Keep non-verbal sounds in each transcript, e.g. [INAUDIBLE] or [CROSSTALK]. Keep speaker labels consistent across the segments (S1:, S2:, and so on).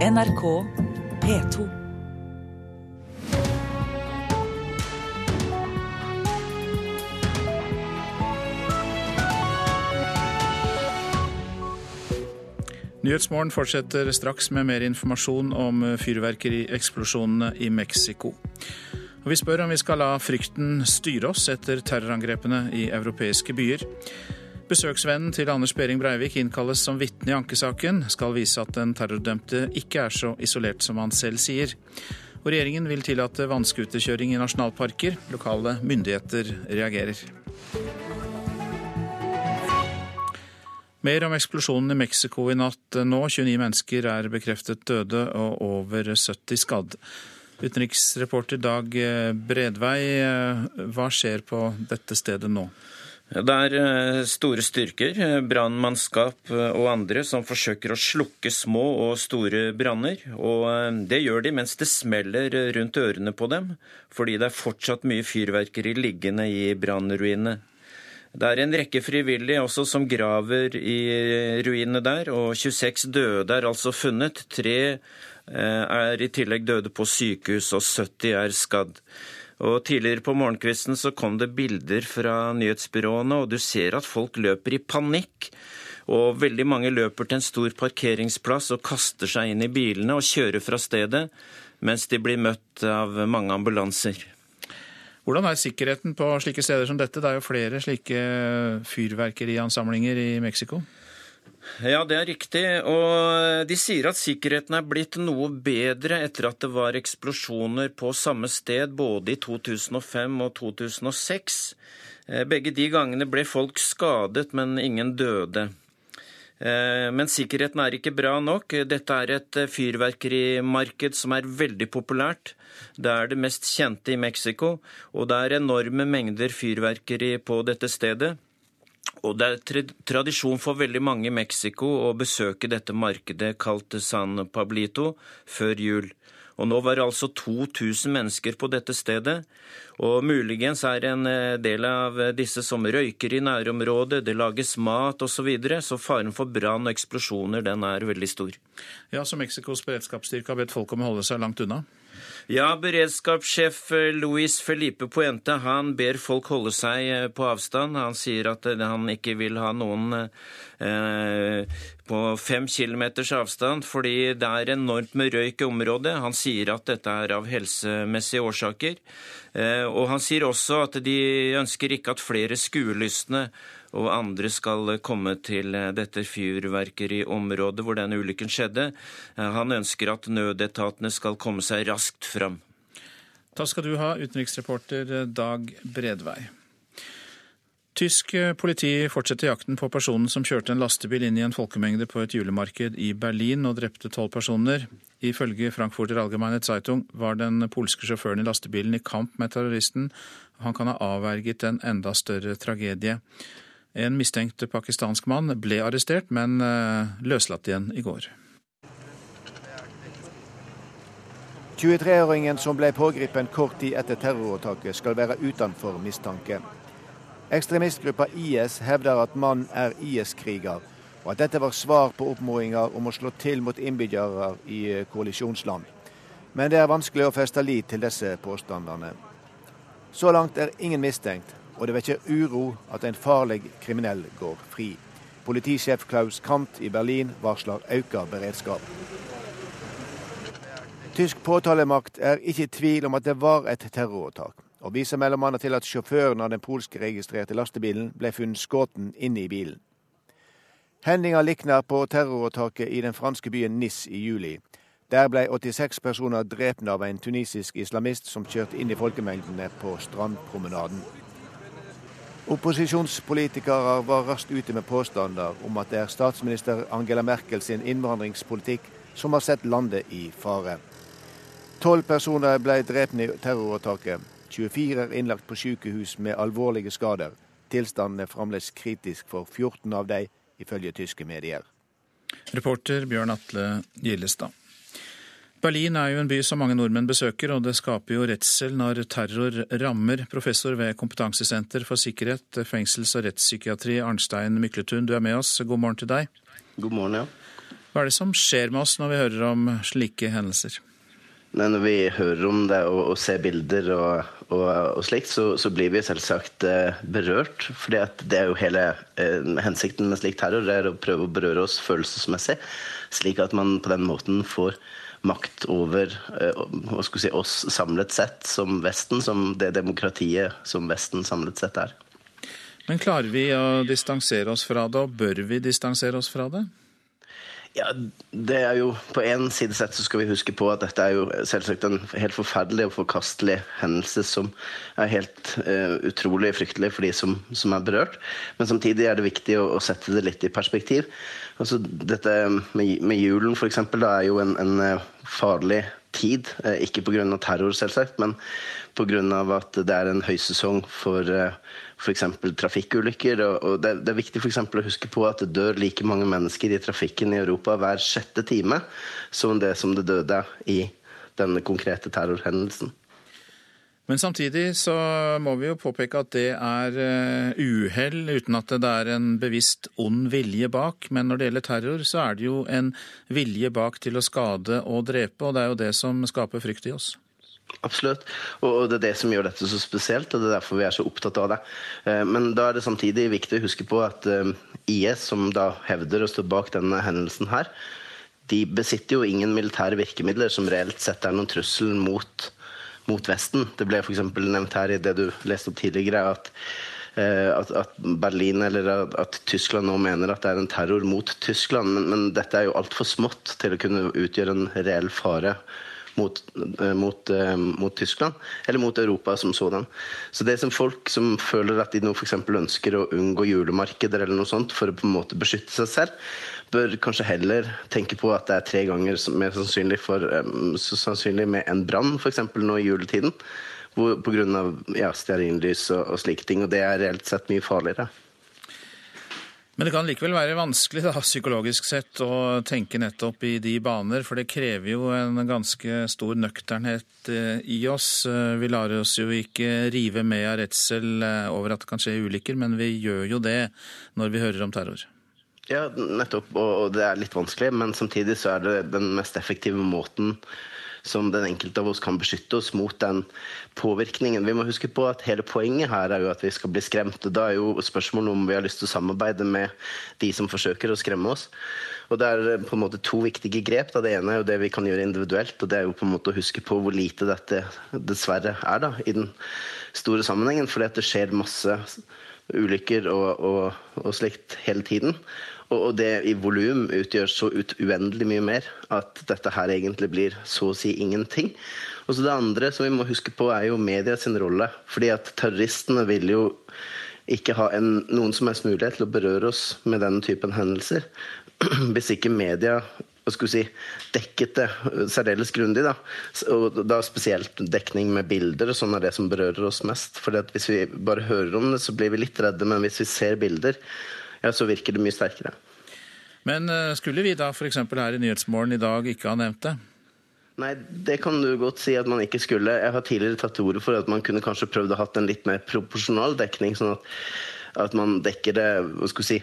S1: NRK P2.
S2: Nyhetsmorgen fortsetter straks med mer informasjon om fyrverkerieksplosjonene i Mexico. Og vi spør om vi skal la frykten styre oss etter terrorangrepene i europeiske byer. Besøksvennen til Anders Behring Breivik innkalles som vitne i ankesaken, skal vise at den terrordømte ikke er så isolert som han selv sier. Og regjeringen vil tillate vannscooterkjøring i nasjonalparker. Lokale myndigheter reagerer. Mer om eksplosjonen i Mexico i natt nå. 29 mennesker er bekreftet døde og over 70 skadd. Utenriksreporter Dag Bredvei, hva skjer på dette stedet nå?
S3: Det er eh, store styrker, eh, brannmannskap eh, og andre, som forsøker å slukke små og store branner. Og det gjør de mens det smeller rundt ørene på dem, fordi det er fortsatt mye fyrverkeri liggende i brannruinene. Det er en rekke frivillige også som graver i ruinene der, og 26 døde er altså funnet. Tre er i tillegg døde på sykehus, og 70 er skadd. Og Tidligere på morgenkvisten så kom det bilder fra nyhetsbyråene, og du ser at folk løper i panikk. Og veldig mange løper til en stor parkeringsplass og kaster seg inn i bilene og kjører fra stedet, mens de blir møtt av mange ambulanser.
S2: Hvordan er sikkerheten på slike steder som dette? Det er jo flere slike fyrverkeriansamlinger i Mexico?
S3: Ja, det er riktig. Og de sier at sikkerheten er blitt noe bedre etter at det var eksplosjoner på samme sted både i 2005 og 2006. Eh, begge de gangene ble folk skadet, men ingen døde. Eh, men sikkerheten er ikke bra nok. Dette er et fyrverkerimarked som er veldig populært. Det er det mest kjente i Mexico, og det er enorme mengder fyrverkeri på dette stedet. Og det er tradisjon for veldig mange i Mexico å besøke dette markedet kalt San Pablito før jul. Og nå var det altså 2000 mennesker på dette stedet. Og muligens er en eh, del av disse som røyker i nærområdet, det lages mat osv., så, videre, så faren for brann og eksplosjoner den er veldig stor.
S2: Ja, Så Mexicos beredskapsstyrke har bedt folk om å holde seg langt unna?
S3: Ja, beredskapssjef Louis Luis Felipe Puente han ber folk holde seg eh, på avstand. Han sier at eh, han ikke vil ha noen eh, på fem kilometers avstand, fordi det er enormt med røyk i området. Han sier at dette er av helsemessige årsaker. Eh, og han sier også at de ønsker ikke at flere skuelystne og andre skal komme til eh, dette fyrverkeriområdet hvor denne ulykken skjedde. Eh, han ønsker at nødetatene skal komme seg raskt fram.
S2: Takk skal du ha, utenriksreporter Dag Bredvei. Tysk politi fortsetter jakten på personen som kjørte en lastebil inn i en folkemengde på et julemarked i Berlin og drepte tolv personer. Ifølge Frankfurter Allgemeine Zeitung var den polske sjåføren i lastebilen i kamp med terroristen. Han kan ha avverget en enda større tragedie. En mistenkt pakistansk mann ble arrestert, men eh, løslatt igjen i går.
S4: 23-åringen som ble pågrepet kort tid etter terroråtaket, skal være utenfor mistanke. Ekstremistgruppa IS hevder at mannen er IS-kriger, og at dette var svar på oppfordringer om å slå til mot innbyggere i eh, koalisjonsland. Men det er vanskelig å feste lit til disse påstandene. Så langt er ingen mistenkt, og det vekker uro at en farlig kriminell går fri. Politisjef Klaus Kant i Berlin varsler økt beredskap. Tysk påtalemakt er ikke i tvil om at det var et terroråtak, og viser bl.a. til at sjåføren av den polskregistrerte lastebilen ble funnet skutt inne i bilen. Hendinga likner på terroråtaket i den franske byen Nis i juli. Der ble 86 personer drept av en tunisisk islamist som kjørte inn i folkemengdene på strandpromenaden. Opposisjonspolitikere var raskt ute med påstander om at det er statsminister Angela Merkel sin innvandringspolitikk som har sett landet i fare. Tolv personer ble drept i terroråtaket. 24 er innlagt på sykehus med alvorlige skader. Tilstanden er fremdeles kritisk for 14 av dem, ifølge tyske medier.
S2: Reporter Bjørn Atle Gillestad. Berlin er jo en by som mange nordmenn besøker, og det skaper jo redsel når terror rammer. Professor ved Kompetansesenter for sikkerhet, fengsels- og rettspsykiatri, Arnstein Mykletun, du er med oss. God morgen til deg.
S5: God morgen, ja.
S2: Hva er det som skjer med oss når vi hører om slike hendelser?
S5: Når vi hører om det og, og ser bilder og, og, og slikt, så, så, blir vi selvsagt eh, berørt. For det er jo hele eh, hensikten med slik terror, det er å prøve å berøre oss følelsesmessig. Slik at man på den måten får makt over eh, si, oss samlet sett som Vesten, som det demokratiet som Vesten samlet sett er.
S2: Men klarer vi å distansere oss fra det, og bør vi distansere oss fra det?
S5: Ja, det er jo På én side sett så skal vi huske på at dette er jo selvsagt en helt forferdelig og forkastelig hendelse som er helt uh, utrolig fryktelig for de som, som, er berørt. Men samtidig er det viktig å, å sette det litt i perspektiv. Altså, dette med, med julen f.eks. er jo en, en eh, farlig tid. Uh, ikke pga. terror, selvsagt, men pga. at det er en høysesong for f.eks. trafikkulykker. og Det er viktig for å huske på at det dør like mange mennesker i trafikken i Europa hver sjette time som det som det døde i denne konkrete terrorhendelsen.
S2: Men samtidig så må vi jo påpeke at det er eh, uhell, uten at det er en bevisst ond vilje bak. Men når det gjelder terror, så er det jo en vilje bak til å skade og drepe, og det er jo det som skaper frykt i oss.
S5: Absolutt. Og det er det som gjør dette så spesielt, og det er derfor vi er så opptatt av det. Eh, men da er det samtidig viktig å huske på at eh, IS, som da hevder å stå bak denne hendelsen her, de besitter jo ingen militære virkemidler som reelt sett er noen trussel mot, mot Vesten. Det ble f.eks. nevnt her i det du leste opp tidligere, at, eh, at, at Berlin eller at, at, Tyskland nå mener at det er en terror mot Tyskland. Men, men dette er jo altfor smått til å kunne utgjøre en reell fare mot, eh, mot, eh, mot, Tyskland, eller mot Europa som sådan. Så det som folk som føler at de nå f.eks. ønsker å unngå julemarkeder eller noe sånt for å på en måte beskytte seg selv, bør kanskje heller tenke på at det er tre ganger mer sannsynlig, for, eh, sannsynlig med en brann f.eks. nå i juletiden. Pga. Ja, stearinlys og, og slike ting. Og det er reelt sett mye farligere.
S2: Men det kan likevel være vanskelig da, psykologisk sett å tenke nettopp i de baner, for det krever jo en ganske stor nøkternhet eh, i oss. Eh, vi lar oss jo ikke rive med av redsel eh, over at det kan skje ulykker, men vi gjør jo det når vi hører om terror.
S5: Ja, nettopp, og det er litt vanskelig, men samtidig så er det den mest effektive måten som den enkelte av oss kan beskytte oss mot den påvirkningen. Vi må huske på at Hele poenget her er jo at vi skal bli skremt. og Da er jo spørsmålet om vi har lyst til å samarbeide med de som forsøker å skremme oss. Og Det er på en måte to viktige grep. Da. Det ene er jo det vi kan gjøre individuelt. og Det er jo på en måte å huske på hvor lite dette dessverre er da, i den store sammenhengen. Fordi at det skjer masse ulykker og, og, og slikt hele tiden. Og det i volum utgjør så ut uendelig mye mer at dette her egentlig blir så å si ingenting. Og så Det andre som vi må huske på, er jo media sin rolle. Fordi at terroristene vil jo ikke ha en, noen som helst mulighet til å berøre oss med denne typen hendelser. [CLEARS THROAT] Hvis ikke media si, dekket det særdeles grundig. Da. Og da spesielt dekning med bilder. Sånn er det som berører oss mest. For hvis vi bare hører om det, så blir vi litt redde. Men hvis vi ser bilder, ja, så virker det mye sterkere.
S2: Men eh, skulle vi da f.eks. her i Nyhetsmorgen i dag ikke ha nevnt det?
S5: Nei, det kan du godt si at man ikke skulle. Jeg har tidligere tatt til orde for at man kunne kanskje prøvd å hatt en litt mer proporsjonal dekning. sånn at, at man dekker det si,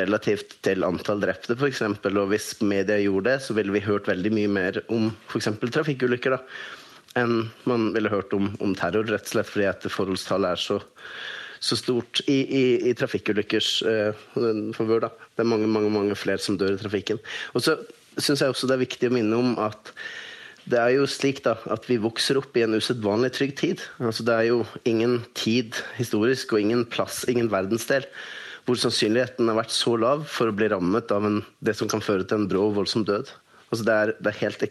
S5: relativt til antall drepte, f.eks. Og hvis media gjorde det, så ville vi hørt veldig mye mer om f.eks. trafikkulykker da, enn man ville hørt om, om terror, rett og slett fordi at forholdstallet er så så stort i, i, i trafikkulykkers uh, favør. Det er mange, mange, mange flere som dør i trafikken. Og så syns jeg også det er viktig å minne om at det er jo slik da, at vi vokser opp i en usedvanlig trygg tid. Altså, det er jo ingen tid historisk og ingen plass, ingen verdensdel hvor sannsynligheten har vært så lav for å bli rammet av en, det som kan føre til en brå og voldsom død. Altså, det, er, det er helt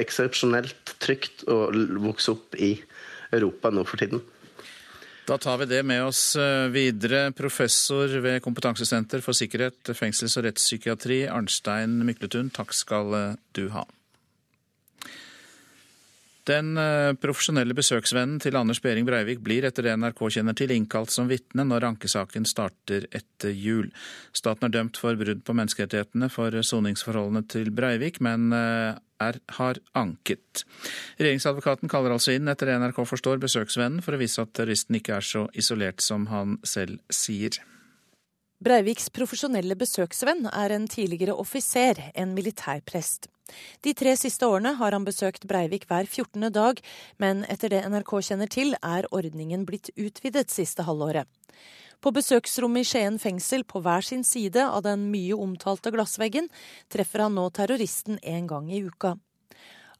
S5: eksepsjonelt trygt å vokse opp i Europa nå for tiden.
S2: Da tar vi det med oss eh, videre. Professor ved Kompetansesenter for sikkerhet, fengsels- og rettspsykiatri, Arnstein Mykletun, takk skal eh, du ha. Den eh, profesjonelle besøksvennen til Anders Behring Breivik blir etter det NRK kjenner til innkalt som vitne når ankesaken starter etter jul. Staten er dømt for brudd på menneskerettighetene for soningsforholdene til Breivik, men er, har anket. Regjeringsadvokaten kaller altså inn, etter det NRK forstår, besøksvennen for å vise at terroristen ikke er så isolert som han selv sier.
S6: Breiviks profesjonelle besøksvenn er en tidligere offiser, en militærprest. De tre siste årene har han besøkt Breivik hver 14. dag, men etter det NRK kjenner til, er ordningen blitt utvidet siste halvåret. På besøksrommet i Skien fengsel, på hver sin side av den mye omtalte glassveggen, treffer han nå terroristen en gang i uka.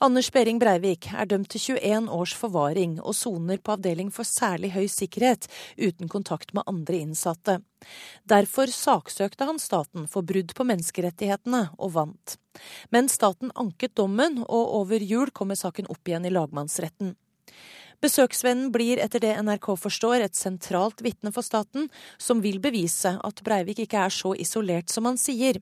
S6: Anders Behring Breivik er dømt til 21 års forvaring og soner på avdeling for særlig høy sikkerhet, uten kontakt med andre innsatte. Derfor saksøkte han staten for brudd på menneskerettighetene, og vant. Men staten anket dommen, og over jul kommer saken opp igjen i lagmannsretten. Besøksvennen blir etter det NRK forstår et sentralt vitne for staten, som vil bevise at Breivik ikke er så isolert som han sier.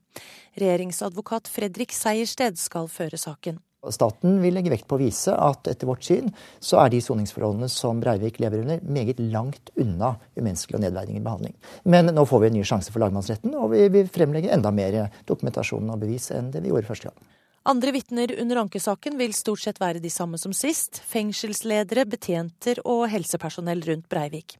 S6: Regjeringsadvokat Fredrik Sejersted skal føre saken.
S7: Staten vil legge vekt på å vise at etter vårt syn så er de soningsforholdene som Breivik lever under, meget langt unna umenneskelig og nedverdigende behandling. Men nå får vi en ny sjanse for lagmannsretten, og vi vil fremlegge enda mer dokumentasjon og bevis enn det vi gjorde første gang.
S6: Andre vitner under ankesaken vil stort sett være de samme som sist. Fengselsledere, betjenter og helsepersonell rundt Breivik.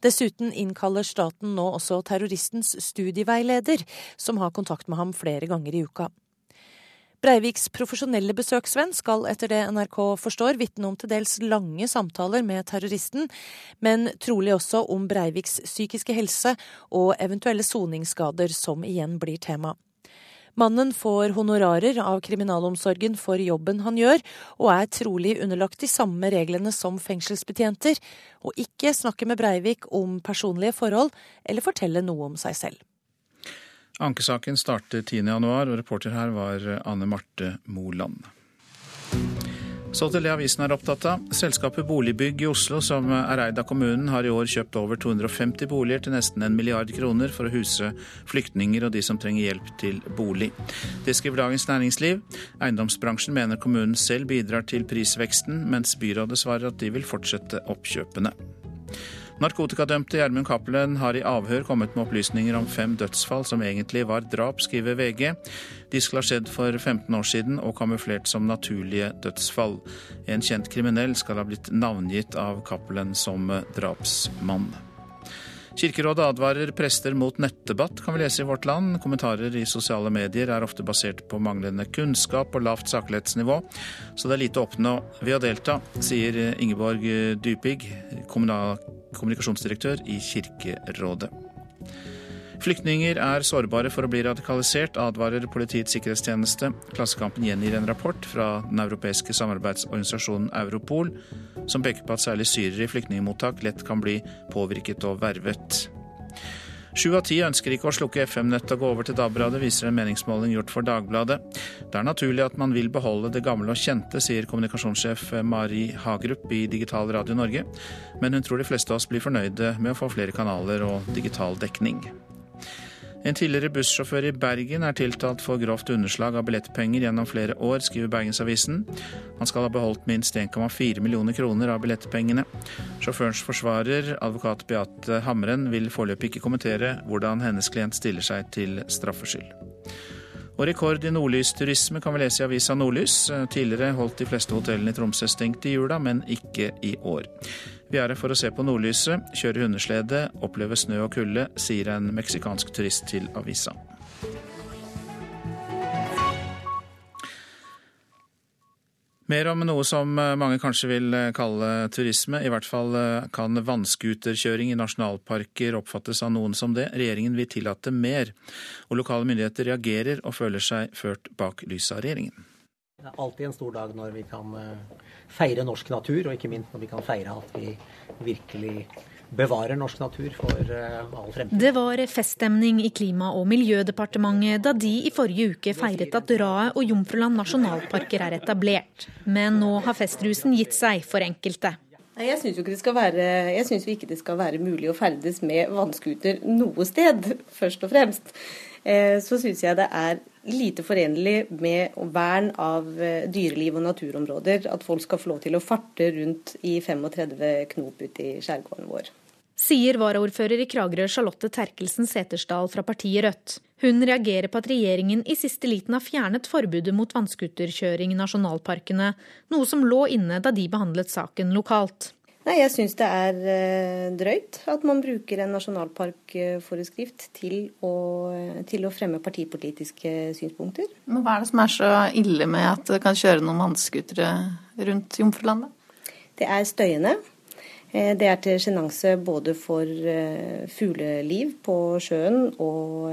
S6: Dessuten innkaller staten nå også terroristens studieveileder, som har kontakt med ham flere ganger i uka. Breiviks profesjonelle besøksvenn skal etter det NRK forstår vitne om til dels lange samtaler med terroristen, men trolig også om Breiviks psykiske helse og eventuelle soningsskader, som igjen blir tema. Mannen får honorarer av kriminalomsorgen for jobben han gjør, og er trolig underlagt de samme reglene som fengselsbetjenter, og ikke snakke med Breivik om personlige forhold eller fortelle noe om seg selv.
S2: Ankesaken startet 10.1, og reporter her var Anne Marte Moland. Så til det avisen er opptatt av. Selskapet Boligbygg i Oslo, som er eid av kommunen, har i år kjøpt over 250 boliger til nesten en milliard kroner for å huse flyktninger og de som trenger hjelp til bolig. Det skriver Dagens Næringsliv. Eiendomsbransjen mener kommunen selv bidrar til prisveksten, mens byrådet svarer at de vil fortsette oppkjøpene. Narkotikadømte Gjermund Cappelen har i avhør kommet med opplysninger om fem dødsfall som egentlig var drap, skriver VG. De skal ha skjedd for 15 år siden og kamuflert som naturlige dødsfall. En kjent kriminell skal ha blitt navngitt av Cappelen som drapsmann. Kirkerådet advarer prester mot nettdebatt, kan vi lese i Vårt Land. Kommentarer i sosiale medier er ofte basert på manglende kunnskap og lavt saklighetsnivå, så det er lite å oppnå ved å delta, sier Ingeborg Dypig, kommunal kommunikasjonsdirektør i Kirkerådet. Flyktninger er sårbare for å bli radikalisert, advarer Politiets sikkerhetstjeneste. Klassekampen gjengir en rapport fra den europeiske samarbeidsorganisasjonen Europol, som peker på at særlig syrere i flyktningmottak lett kan bli påvirket og vervet. Sju av ti ønsker ikke å slukke FM-nettet og gå over til DAB-radio, viser en meningsmåling gjort for Dagbladet. Det er naturlig at man vil beholde det gamle og kjente, sier kommunikasjonssjef Mari Hagerup i Digital Radio Norge, men hun tror de fleste av oss blir fornøyde med å få flere kanaler og digital dekning. En tidligere bussjåfør i Bergen er tiltalt for grovt underslag av billettpenger gjennom flere år, skriver Bergensavisen. Han skal ha beholdt minst 1,4 millioner kroner av billettpengene. Sjåførens forsvarer, advokat Beate Hamren, vil foreløpig ikke kommentere hvordan hennes klient stiller seg til straffskyld. Og rekord i nordlysturisme kan vi lese i avisa Nordlys. Tidligere holdt de fleste hotellene i Tromsø stengt i jula, men ikke i år. Vi er her for å se på nordlyset, kjøre hundeslede, oppleve snø og kulde, sier en meksikansk turist til avisa. Mer om noe som mange kanskje vil kalle turisme. I hvert fall kan vannskuterkjøring i nasjonalparker oppfattes av noen som det. Regjeringen vil tillate mer, og lokale myndigheter reagerer og føler seg ført bak lyset av regjeringen.
S8: Det er alltid en stor dag når vi kan feire norsk natur, og ikke minst når vi kan feire at vi virkelig bevarer norsk natur for eh, all fremtid.
S9: Det var feststemning i Klima- og miljødepartementet da de i forrige uke feiret at Raet og Jomfruland nasjonalparker er etablert. Men nå har festrusen gitt seg for enkelte.
S10: Jeg syns ikke det skal være mulig å ferdes med vannskuter noe sted, først og fremst. Eh, så syns jeg det er lite forenlig med vern av eh, dyreliv og naturområder at folk skal få lov til å farte rundt i 35 knop ute i skjærgården vår.
S9: Sier varaordfører i Kragerø Charlotte Terkelsen Setersdal fra partiet Rødt. Hun reagerer på at regjeringen i siste liten har fjernet forbudet mot vannskuterkjøring i nasjonalparkene, noe som lå inne da de behandlet saken lokalt.
S10: Nei, Jeg syns det er eh, drøyt at man bruker en nasjonalparkforeskrift til å, til å fremme partipolitiske synspunkter.
S11: Men Hva er det som er så ille med at det kan kjøre noen vannscootere rundt Jomfrulandet?
S10: Det er støyende. Eh, det er til sjenanse både for eh, fugleliv på sjøen og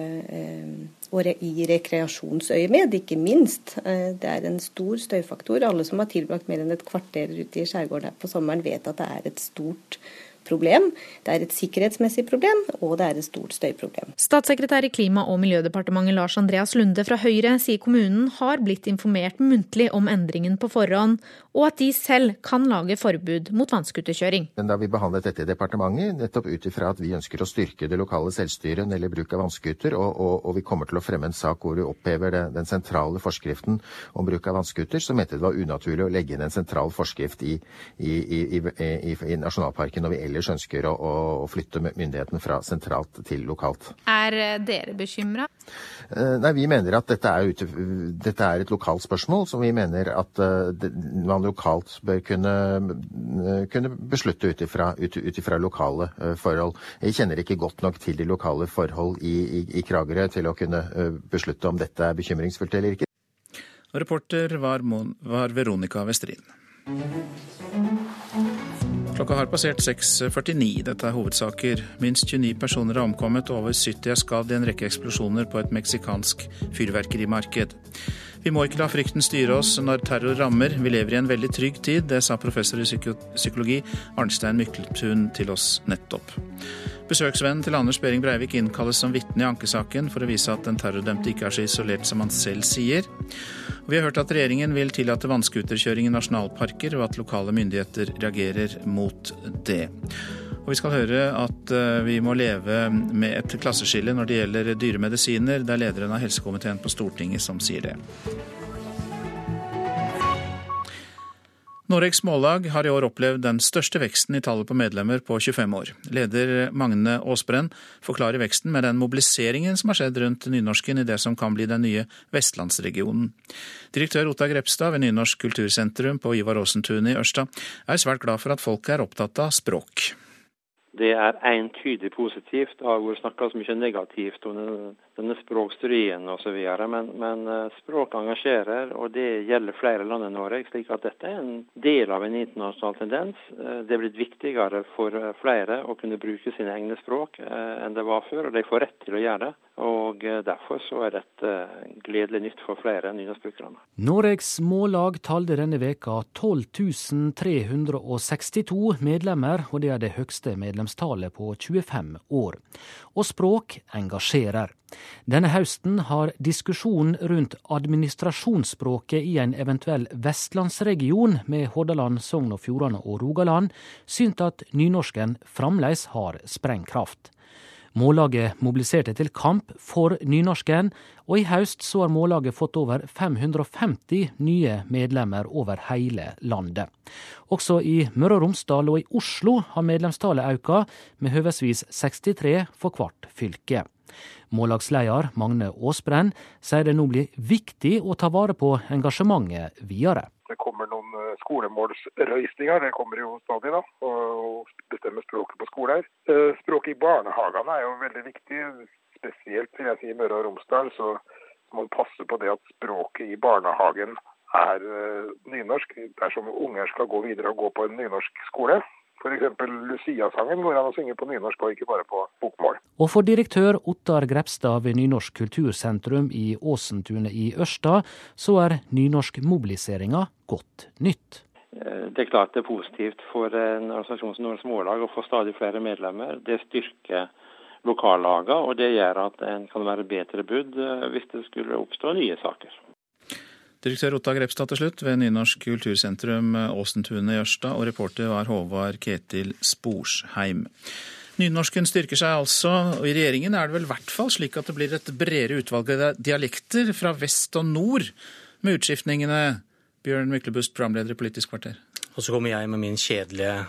S10: og i rekreasjonsøyemed, ikke minst. Eh, det er en stor støyfaktor. Alle som har tilbrakt mer enn et kvarter ute i skjærgården her på sommeren, vet at det er et stort problem. Det er et sikkerhetsmessig problem, og det er et stort støyproblem.
S9: Statssekretær i Klima- og miljødepartementet Lars Andreas Lunde fra Høyre sier kommunen har blitt informert muntlig om endringen på forhånd, og at de selv kan lage forbud mot vannskuterkjøring.
S12: Da vi behandlet dette i departementet, nettopp ut ifra at vi ønsker å styrke det lokale selvstyret når det gjelder bruk av vannskuter, og, og, og, vi kommer til å fremme en sak hvor vi opphever det, den sentrale forskriften om bruk av vannskuter, så mente det var unaturlig å legge inn en sentral forskrift i, i, i, i nasjonalparken når vi ellers ønsker å, å flytte myndigheten fra sentralt til lokalt.
S11: Er dere bekymra?
S12: Eh, nei, Vi mener at dette er, ute, dette er, et lokalt spørsmål som vi mener at uh, lokalt bør kunne, uh, kunne beslutte ut ifra lokale uh, forhold. Jeg kjenner ikke godt nok til de lokale forhold i, i, i Kragerø til å kunne beslutte om dette er bekymringsfullt eller ikke.
S2: Reporter var, var Veronica Westrin. Klokka har passert 6.49. Dette er hovedsaker. Minst 29 personer har omkommet, og over 70 er skadd i en rekke eksplosjoner på et meksikansk fyrverkerimarked. Vi må ikke la frykten styre oss når terror rammer. Vi lever i en veldig trygg tid. Det sa professor i psykologi Arnstein Mykletun til oss nettopp. Besøksvennen til Anders Behring Breivik innkalles som vitne i ankesaken for å vise at den terrordømte ikke er så isolert som han selv sier. Vi har hørt at regjeringen vil tillate vannskuterkjøring i nasjonalparker, og at lokale myndigheter reagerer mot det. Og vi skal høre at eh, vi må leve med et klasseskille når det gjelder dyre medisiner. Det er lederen av helsekomiteen på Stortinget som sier det. Noregs Mållag har i år opplevd den største veksten i tallet på medlemmer på 25 år. Leder Magne Aasbrenn forklarer veksten med den mobiliseringen som har skjedd rundt nynorsken i det som kan bli den nye vestlandsregionen. Direktør Otta Grepstad ved Nynorsk kultursentrum på Ivar Aasentunet i Ørsta er svært glad for at folk er opptatt av språk.
S13: Det er entydig positivt. Det har vært snakka så mye negativt om denne språkstriden osv. Men, men eh, språk engasjerer, og det gjelder flere land enn Norge. slik at dette er en del av en internasjonal tendens. Eh, det er blitt viktigere for eh, flere å kunne bruke sine egne språk enn det var før, og de får rett til å gjøre det. Og Derfor så er dette gledelig nytt for flere enn nynorskbrukerne.
S14: Noregs Mållag talte denne veka 12 362 medlemmer, og det er det høgste medlemstallet på 25 år. Og språk engasjerer. Denne høsten har diskusjonen rundt administrasjonsspråket i en eventuell vestlandsregion med Hordaland, Sogn og Fjordane og Rogaland synt at nynorsken fremdeles har sprengkraft. Mållaget mobiliserte til kamp for nynorsken, og i høst så har Mållaget fått over 550 nye medlemmer over hele landet. Også i Møre og Romsdal og i Oslo har medlemstallet økt, med høvesvis 63 for hvert fylke. Mållagsleder Magne Aasbrenn sier det nå blir viktig å ta vare på engasjementet videre.
S15: Det kommer noen eh, skolemålsrøystinger, det kommer jo stadig, da. Og bestemme språket på skoler. Eh, språket i barnehagene er jo veldig viktig. Spesielt vil jeg si i Møre og Romsdal så må man passe på det at språket i barnehagen er eh, nynorsk. Dersom unger skal gå videre og gå på en nynorsk skole, F.eks. Lucia-sangen går an å synge på nynorsk og ikke bare på bokmål.
S14: Og for direktør Ottar Grepstad ved Nynorsk kultursentrum i Åsentunet i Ørsta, så er nynorskmobiliseringa godt nytt.
S13: Eh, det er klart det er positivt for en organisasjon som Nordens Mållag å få stadig flere medlemmer. Det styrker lokallagene, og det gjør at en kan være bedre budd eh, hvis det skulle oppstå nye saker.
S2: Direktør Otta Grepstad til slutt ved Nynorsk kultursentrum Åsentunet i Ørsta, og reporter var Håvard Ketil Sporsheim. Nynorsken styrker seg altså, og i regjeringen er det vel i hvert fall slik at det blir et bredere utvalg av dialekter fra vest og nord med utskiftningene. Bjørn Myklebust, programleder i Politisk kvarter.
S16: Og så kommer jeg med min kjedelige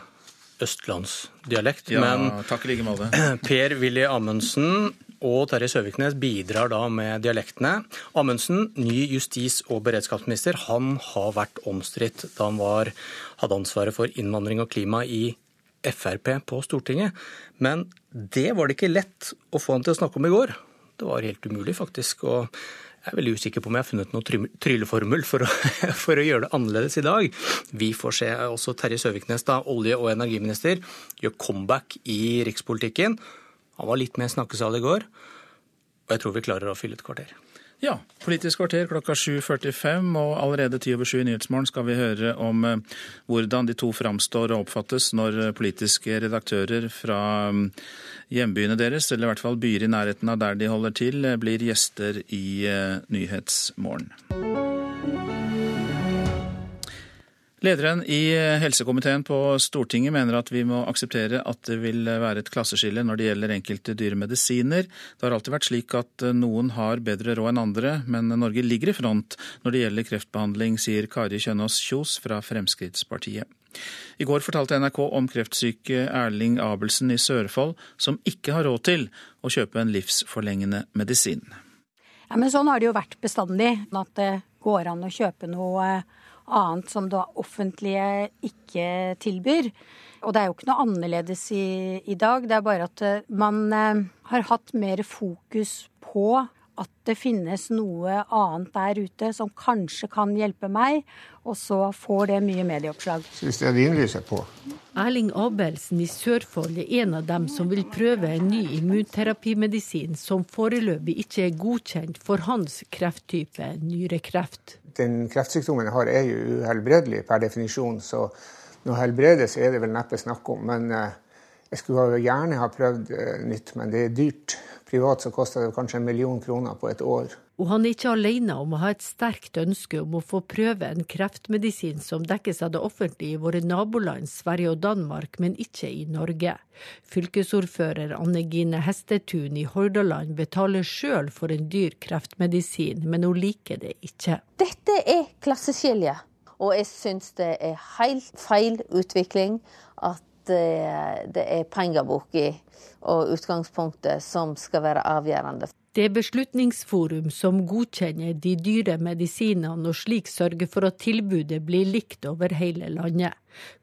S16: østlandsdialekt.
S2: Ja, men takk like måte. [CLEARS THROAT]
S16: Per-Willy Amundsen og Terje Søviknes bidrar da med dialektene. Amundsen, ny justis- og beredskapsminister, han har vært omstridt da han var, hadde ansvaret for innvandring og klima i Frp på Stortinget. Men det var det ikke lett å få han til å snakke om i går. Det var helt umulig, faktisk. og jeg er veldig usikker på om jeg har funnet noen trylleformel for å, [LAUGHS] for å, gjøre det annerledes i dag. Vi får se også Terje Søviknes, da, olje- og energiminister, gjør comeback i rikspolitikken. Han var litt mer snakkesalig i går, og jeg tror vi klarer å fylle et kvarter.
S2: Ja, Politisk kvarter klokka 7.45, og allerede ti over sju i Nyhetsmorgen skal vi høre om eh, hvordan de to framstår og oppfattes når eh, politiske redaktører fra mm, hjembyene deres, eller i hvert fall byer i nærheten av der de holder til, eh, blir gjester i Nyhetsmorgen. Lederen i helsekomiteen på Stortinget mener at vi må akseptere at det vil være et klasseskille når det gjelder enkelte dyre medisiner. Det har alltid vært slik at noen har bedre råd enn andre, men Norge ligger i front når det gjelder kreftbehandling, sier Kari Kjønaas Kjos fra Fremskrittspartiet. I går fortalte NRK om kreftsyke Erling Abelsen i Sørfold, som ikke har råd til å kjøpe en livsforlengende medisin.
S17: Ja, men sånn har det jo vært bestandig, at det går an å kjøpe noe annet som det offentlige ikke tilbyr. Og det er jo ikke noe annerledes i, i dag. Det er bare at eh, man eh, har hatt mer fokus på at det finnes noe annet der ute som kanskje kan hjelpe meg, og så får det mye medieoppslag.
S18: Syns det er på.
S19: Erling Abelsen i Sørfold er en av dem som vil prøve en ny immunterapimedisin som foreløpig ikke er godkjent for hans krefttype, nyrekreft
S18: den kreftsykdommen jeg har, er jo uhelbredelig per definisjon. Så noe helbredes er det vel neppe snakk om. Men eh, jeg skulle gjerne ha prøvd eh, nytt, men det er dyrt. Privat så koster det kanskje en million kroner på et år.
S19: Og han er ikke alene om å ha et sterkt ønske om å få prøve en kreftmedisin som dekkes av det offentlige i våre naboland Sverige og Danmark, men ikke i Norge. Fylkesordfører Anne Gine Hestetun i Hordaland betaler sjøl for en dyr kreftmedisin, men hun liker det ikke.
S20: Dette er klasseskillet. og jeg syns det er helt feil utvikling at eh, det er pengeboka og utgangspunktet som skal være avgjørende.
S19: Det er Beslutningsforum som godkjenner de dyre medisinene og slik sørger for at tilbudet blir likt over hele landet.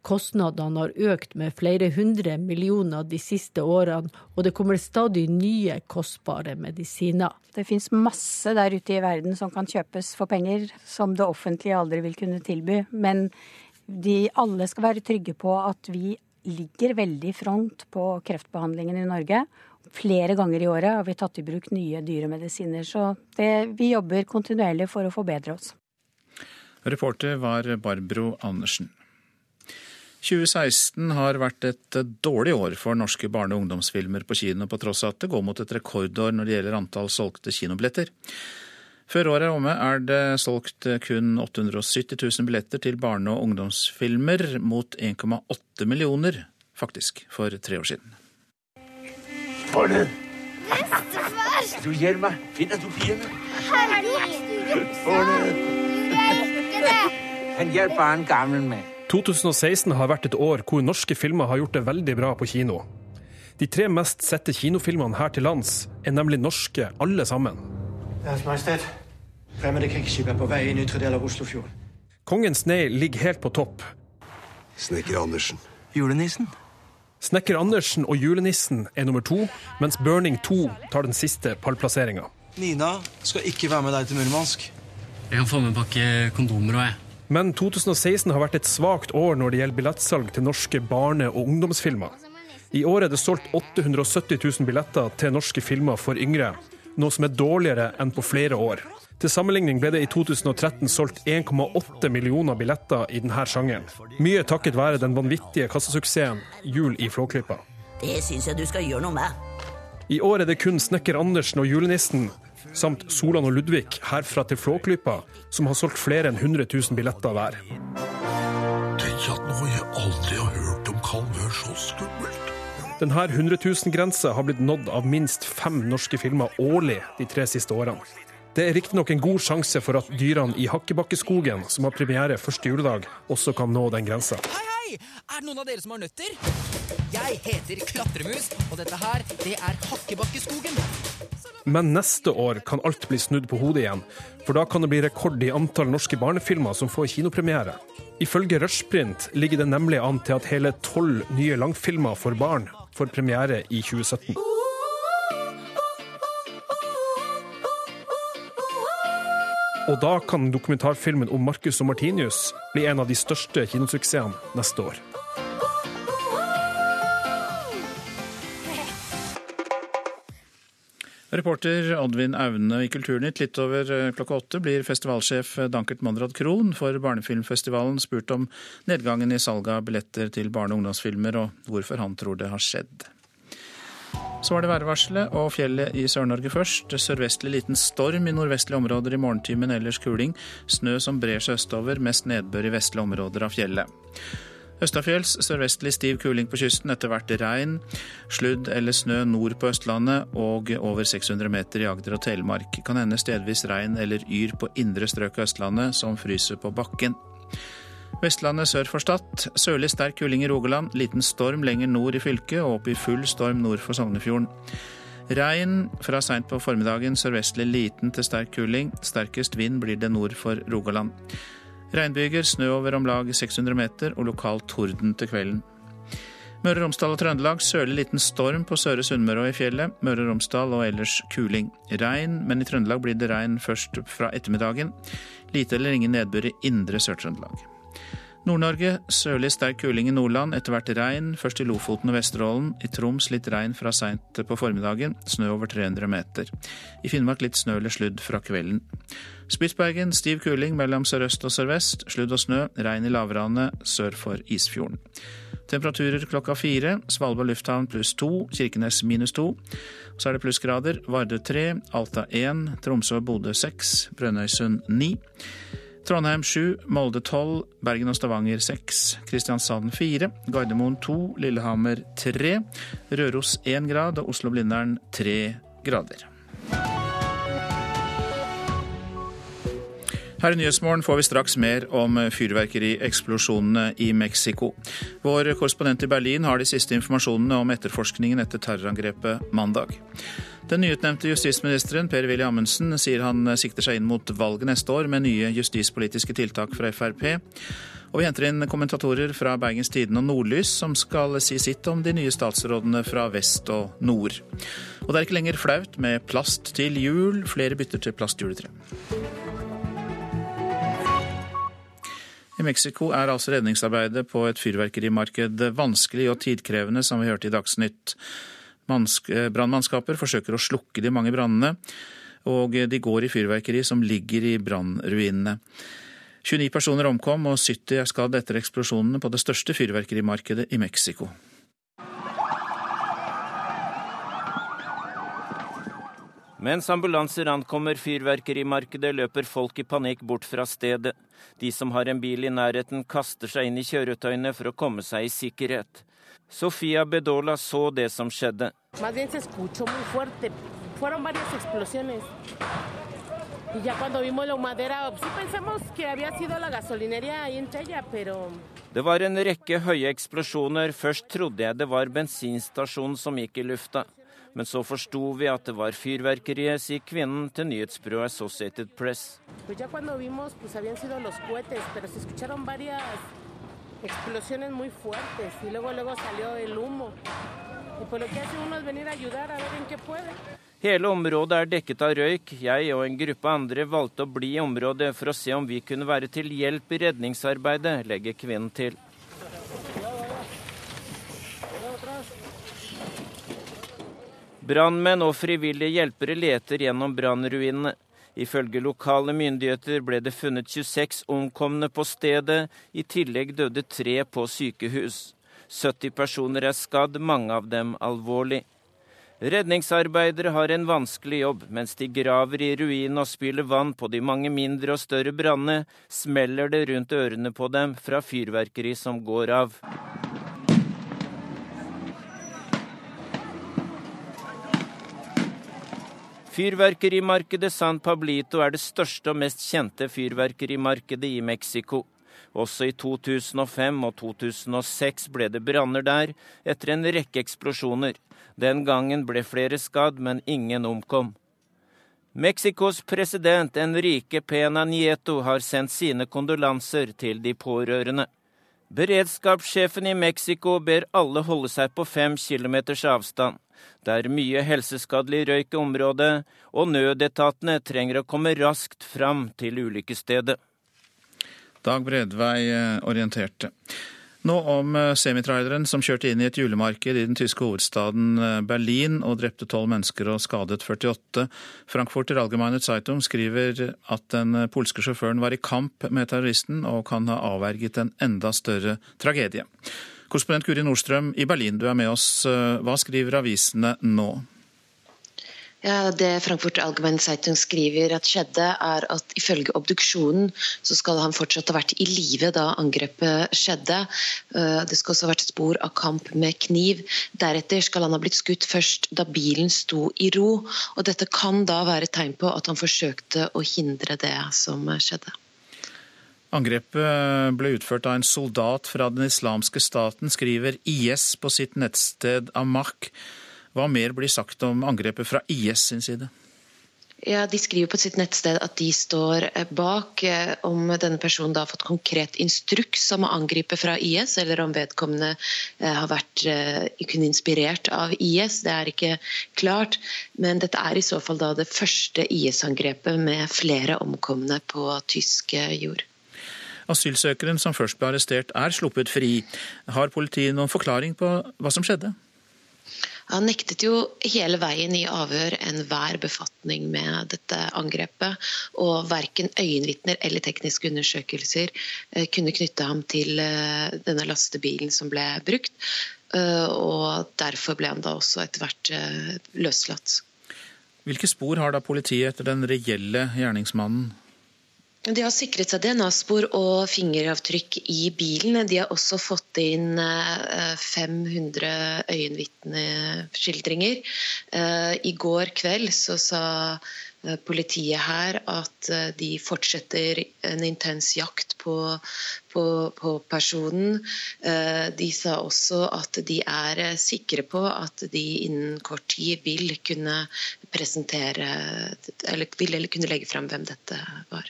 S19: Kostnadene har økt med flere hundre millioner de siste årene, og det kommer stadig nye kostbare medisiner.
S17: Det finnes masse der ute i verden som kan kjøpes for penger, som det offentlige aldri vil kunne tilby. Men de alle skal være trygge på at vi ligger veldig i front på kreftbehandlingen i Norge Flere ganger i året har vi tatt i bruk nye dyremedisiner. så det, vi jobber kontinuerlig for å forbedre oss.
S2: Reporter var Barbro Andersen. 2016 har vært et dårlig år for norske barne- og ungdomsfilmer på kino, på tross av at det går mot et rekordår når det gjelder antall solgte kinobilletter. Før året er omme er det solgt kun 870 000 billetter til barne- og ungdomsfilmer, mot 1,8 millioner faktisk for tre år siden.
S21: Arne! Bestefar! Du gir meg. Finn en Sofie. Arne! Han hjelper han gamle med.
S22: 2016 har vært et år hvor norske filmer har gjort det veldig bra på kino. De tre mest sette kinofilmene her til lands er nemlig norske, alle sammen.
S23: Deres Majestet, fremmede krigsskip er på vei inn ytre del av Oslofjorden.
S22: Kongens nei ligger helt på topp.
S21: Snekker Andersen.
S23: Julenissen.
S22: Snekker Andersen og julenissen er nummer to, mens Burning 2 tar den siste pallplasseringa.
S23: Nina skal ikke være med deg til Murmansk.
S24: Jeg kan få med en pakke kondomer òg, jeg.
S22: Men 2016 har vært et svakt år når det gjelder billettsalg til norske barne- og ungdomsfilmer. I år er det solgt 870 000 billetter til norske filmer for yngre, noe som er dårligere enn på flere år. Til sammenligning ble det i 2013 solgt 1,8 millioner billetter i denne sjangeren. Mye takket være den vanvittige kassasuksessen Jul i Flåklypa.
S25: Det syns jeg du skal gjøre noe med.
S22: I år er det kun Snekker Andersen og julenissen samt Solan og Ludvig herfra til Flåklypa som har solgt flere enn 100 000 billetter hver.
S21: Tenk at noe jeg aldri har hørt om kan være så skummelt.
S22: Denne 100 000-grensa har blitt nådd av minst fem norske filmer årlig de tre siste årene. Det er riktignok en god sjanse for at dyrene i Hakkebakkeskogen, som har premiere første juledag, også kan nå den grensa.
S26: Hei, hei! Er det noen av dere som har nøtter? Jeg heter Klatremus, og dette her, det er Hakkebakkeskogen.
S22: Men neste år kan alt bli snudd på hodet igjen, for da kan det bli rekord i antall norske barnefilmer som får kinopremiere. Ifølge Rushprint ligger det nemlig an til at hele tolv nye langfilmer for barn får premiere i 2017. Og da kan dokumentarfilmen om Marcus og Martinius bli en av de største kinosuksessene neste år.
S2: Reporter Oddvin Aune i Kulturnytt. Litt over eh, klokka åtte blir festivalsjef Dankert Monrad Krohn for Barnefilmfestivalen spurt om nedgangen i salget av billetter til barne- og ungdomsfilmer, og hvorfor han tror det har skjedd. Så var det værvarselet og fjellet i Sør-Norge først. Sørvestlig liten storm i nordvestlige områder i morgentimen, ellers kuling. Snø som brer seg østover, mest nedbør i vestlige områder av fjellet. Østafjells sørvestlig stiv kuling på kysten, etter hvert regn. Sludd eller snø nord på Østlandet og over 600 meter i Agder og Telemark. Kan hende stedvis regn eller yr på indre strøk av Østlandet, som fryser på bakken. Vestlandet sør for Stad. Sørlig sterk kuling i Rogaland. Liten storm lenger nord i fylket, og opp i full storm nord for Sognefjorden. Regn fra seint på formiddagen, sørvestlig liten til sterk kuling. Sterkest vind blir det nord for Rogaland. Regnbyger, snø over om lag 600 meter og lokal torden til kvelden. Møre og Romsdal og Trøndelag sørlig liten storm på Søre Sunnmøre og i fjellet. Møre og Romsdal og ellers kuling. Regn, men i Trøndelag blir det regn først fra ettermiddagen. Lite eller ingen nedbør i indre Sør-Trøndelag. Nord-Norge sørlig sterk kuling i Nordland, etter hvert regn. Først i Lofoten og Vesterålen. I Troms litt regn fra seint på formiddagen. Snø over 300 meter. I Finnmark litt snø eller sludd fra kvelden. Spitsbergen stiv kuling mellom sørøst og sørvest. Sludd og snø. Regn i lavlandet sør for Isfjorden. Temperaturer klokka fire. Svalbard lufthavn pluss to. Kirkenes minus to. Så er det plussgrader. Vardø tre. Alta én. Tromsø og Bodø seks. Brønnøysund ni. Trondheim 7, Molde tolv, Bergen og Stavanger 6, Kristiansand 4, Gardermoen 2, Lillehammer 3, Røros 1 grad og Oslo-Blindern 3 grader. Her i Nyhetsmorgen får vi straks mer om fyrverkerieksplosjonene i Mexico. Vår korrespondent i Berlin har de siste informasjonene om etterforskningen etter terrorangrepet mandag. Den nyutnevnte justisministeren Per-Willy Amundsen sier han sikter seg inn mot valget neste år med nye justispolitiske tiltak fra Frp. Og vi henter inn kommentatorer fra Bergens Tidende og Nordlys som skal si sitt om de nye statsrådene fra vest og nord. Og det er ikke lenger flaut med plast til jul, flere bytter til plastjuletre. I Mexico er altså redningsarbeidet på et fyrverkerimarked vanskelig og tidkrevende, som vi hørte i Dagsnytt. Brannmannskaper forsøker å slukke de mange brannene, og de går i fyrverkeri som ligger i brannruinene. 29 personer omkom og 70 er skadd etter eksplosjonene på det største fyrverkerimarkedet i Mexico.
S3: Mens ambulanser ankommer fyrverkerimarkedet, løper folk i panikk bort fra stedet. De som har en bil i nærheten, kaster seg inn i kjøretøyene for å komme seg i sikkerhet. Sofia Bedola så det som skjedde. Det var en rekke høye eksplosjoner. Først trodde jeg det var bensinstasjonen som gikk i lufta. Men så forsto vi at det var fyrverkeriet, sier kvinnen til nyhetsbyrået Associated Press. Hele området er dekket av røyk. Jeg og en gruppe andre valgte å bli i området for å se om vi kunne være til hjelp i redningsarbeidet, legger kvinnen til. Brannmenn og frivillige hjelpere leter gjennom brannruinene. Ifølge lokale myndigheter ble det funnet 26 omkomne på stedet. I tillegg døde tre på sykehus. 70 personer er skadd, mange av dem alvorlig. Redningsarbeidere har en vanskelig jobb. Mens de graver i ruinene og spyler vann på de mange mindre og større brannene, smeller det rundt ørene på dem fra fyrverkeri som går av. Fyrverkerimarkedet San Pablito er det største og mest kjente fyrverkerimarkedet i Mexico. Også i 2005 og 2006 ble det branner der, etter en rekke eksplosjoner. Den gangen ble flere skadd, men ingen omkom. Mexicos president Enrique Pena Nieto har sendt sine kondolanser til de pårørende. Beredskapssjefen i Mexico ber alle holde seg på fem kilometers avstand. Det er mye helseskadelig røyk i området, og nødetatene trenger å komme raskt fram til ulykkesstedet.
S2: Dag Bredvei eh, orienterte. Nå om eh, semitraileren som kjørte inn i et julemarked i den tyske hovedstaden eh, Berlin og drepte tolv mennesker og skadet 48. Frankfurter Allgemeine Zeitung skriver at den polske sjåføren var i kamp med terroristen og kan ha avverget en enda større tragedie. Korrespondent Guri Nordstrøm i Berlin, du er med oss. Hva skriver avisene nå?
S27: Ja, Det Frankfurt Allgemeine Zeitung skriver at skjedde, er at ifølge obduksjonen så skal han fortsatt ha vært i live da angrepet skjedde. Eh, det skal også ha vært spor av kamp med kniv. Deretter skal han ha blitt skutt først da bilen sto i ro. og Dette kan da være tegn på at han forsøkte å hindre det som skjedde.
S2: Angrepet ble utført av en soldat fra den islamske staten, skriver IS på sitt nettsted Amak. Hva mer blir sagt om angrepet fra IS sin side?
S27: Ja, De skriver på sitt nettsted at de står eh, bak. Eh, om denne personen har fått konkret instruks om å angripe fra IS, eller om vedkommende eh, har vært kun inspirert av IS, det er ikke klart. Men dette er i så fall da det første IS-angrepet med flere omkomne på tysk jord.
S2: Asylsøkeren som først ble arrestert, er sluppet fri. Har politiet noen forklaring på hva som skjedde?
S27: Han nektet jo hele veien i avhør enhver befatning med dette angrepet. Og verken øyenvitner eller tekniske undersøkelser eh, kunne knytte ham til eh, denne lastebilen som ble brukt. Eh, og derfor ble han da også etter hvert løslatt.
S2: Hvilke spor har da politiet etter den reelle gjerningsmannen?
S27: De har sikret seg DNA-spor og fingeravtrykk i bilen. De har også fått inn 500 eh, øyenvitneskildringer. Eh, I går kveld så sa eh, politiet her at de fortsetter en intens jakt på, på, på, personen. De sa også at de er sikre på at de innen kort tid vil kunne presentere eller vil kunne legge fram hvem dette var.